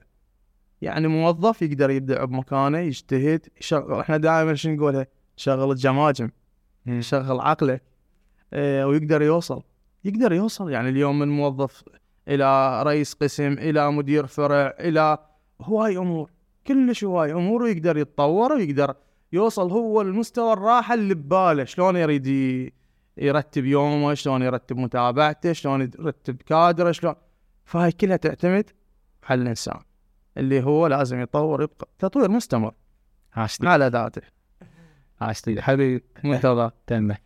A: يعني موظف يقدر يبدع بمكانه يجتهد يشغل. إحنا دائما شنو نقولها شغل الجماجم
B: مم.
A: يشغل عقله. آه، ويقدر يوصل. يقدر يوصل. يعني اليوم من موظف إلى رئيس قسم إلى مدير فرع إلى هواي أمور. كلش هواي أمور ويقدر يتطور ويقدر يوصل هو المستوى الراحه اللي بباله. شلون يريد يرتب يومه شلون يرتب متابعته شلون يرتب كادره شلون؟ فهاي كلها تعتمد على الإنسان اللي هو لازم يطور يبقى تطوير مستمر.
B: عاشتي
A: على ذاته.
B: عاشتي حبيبي منتظر. تمه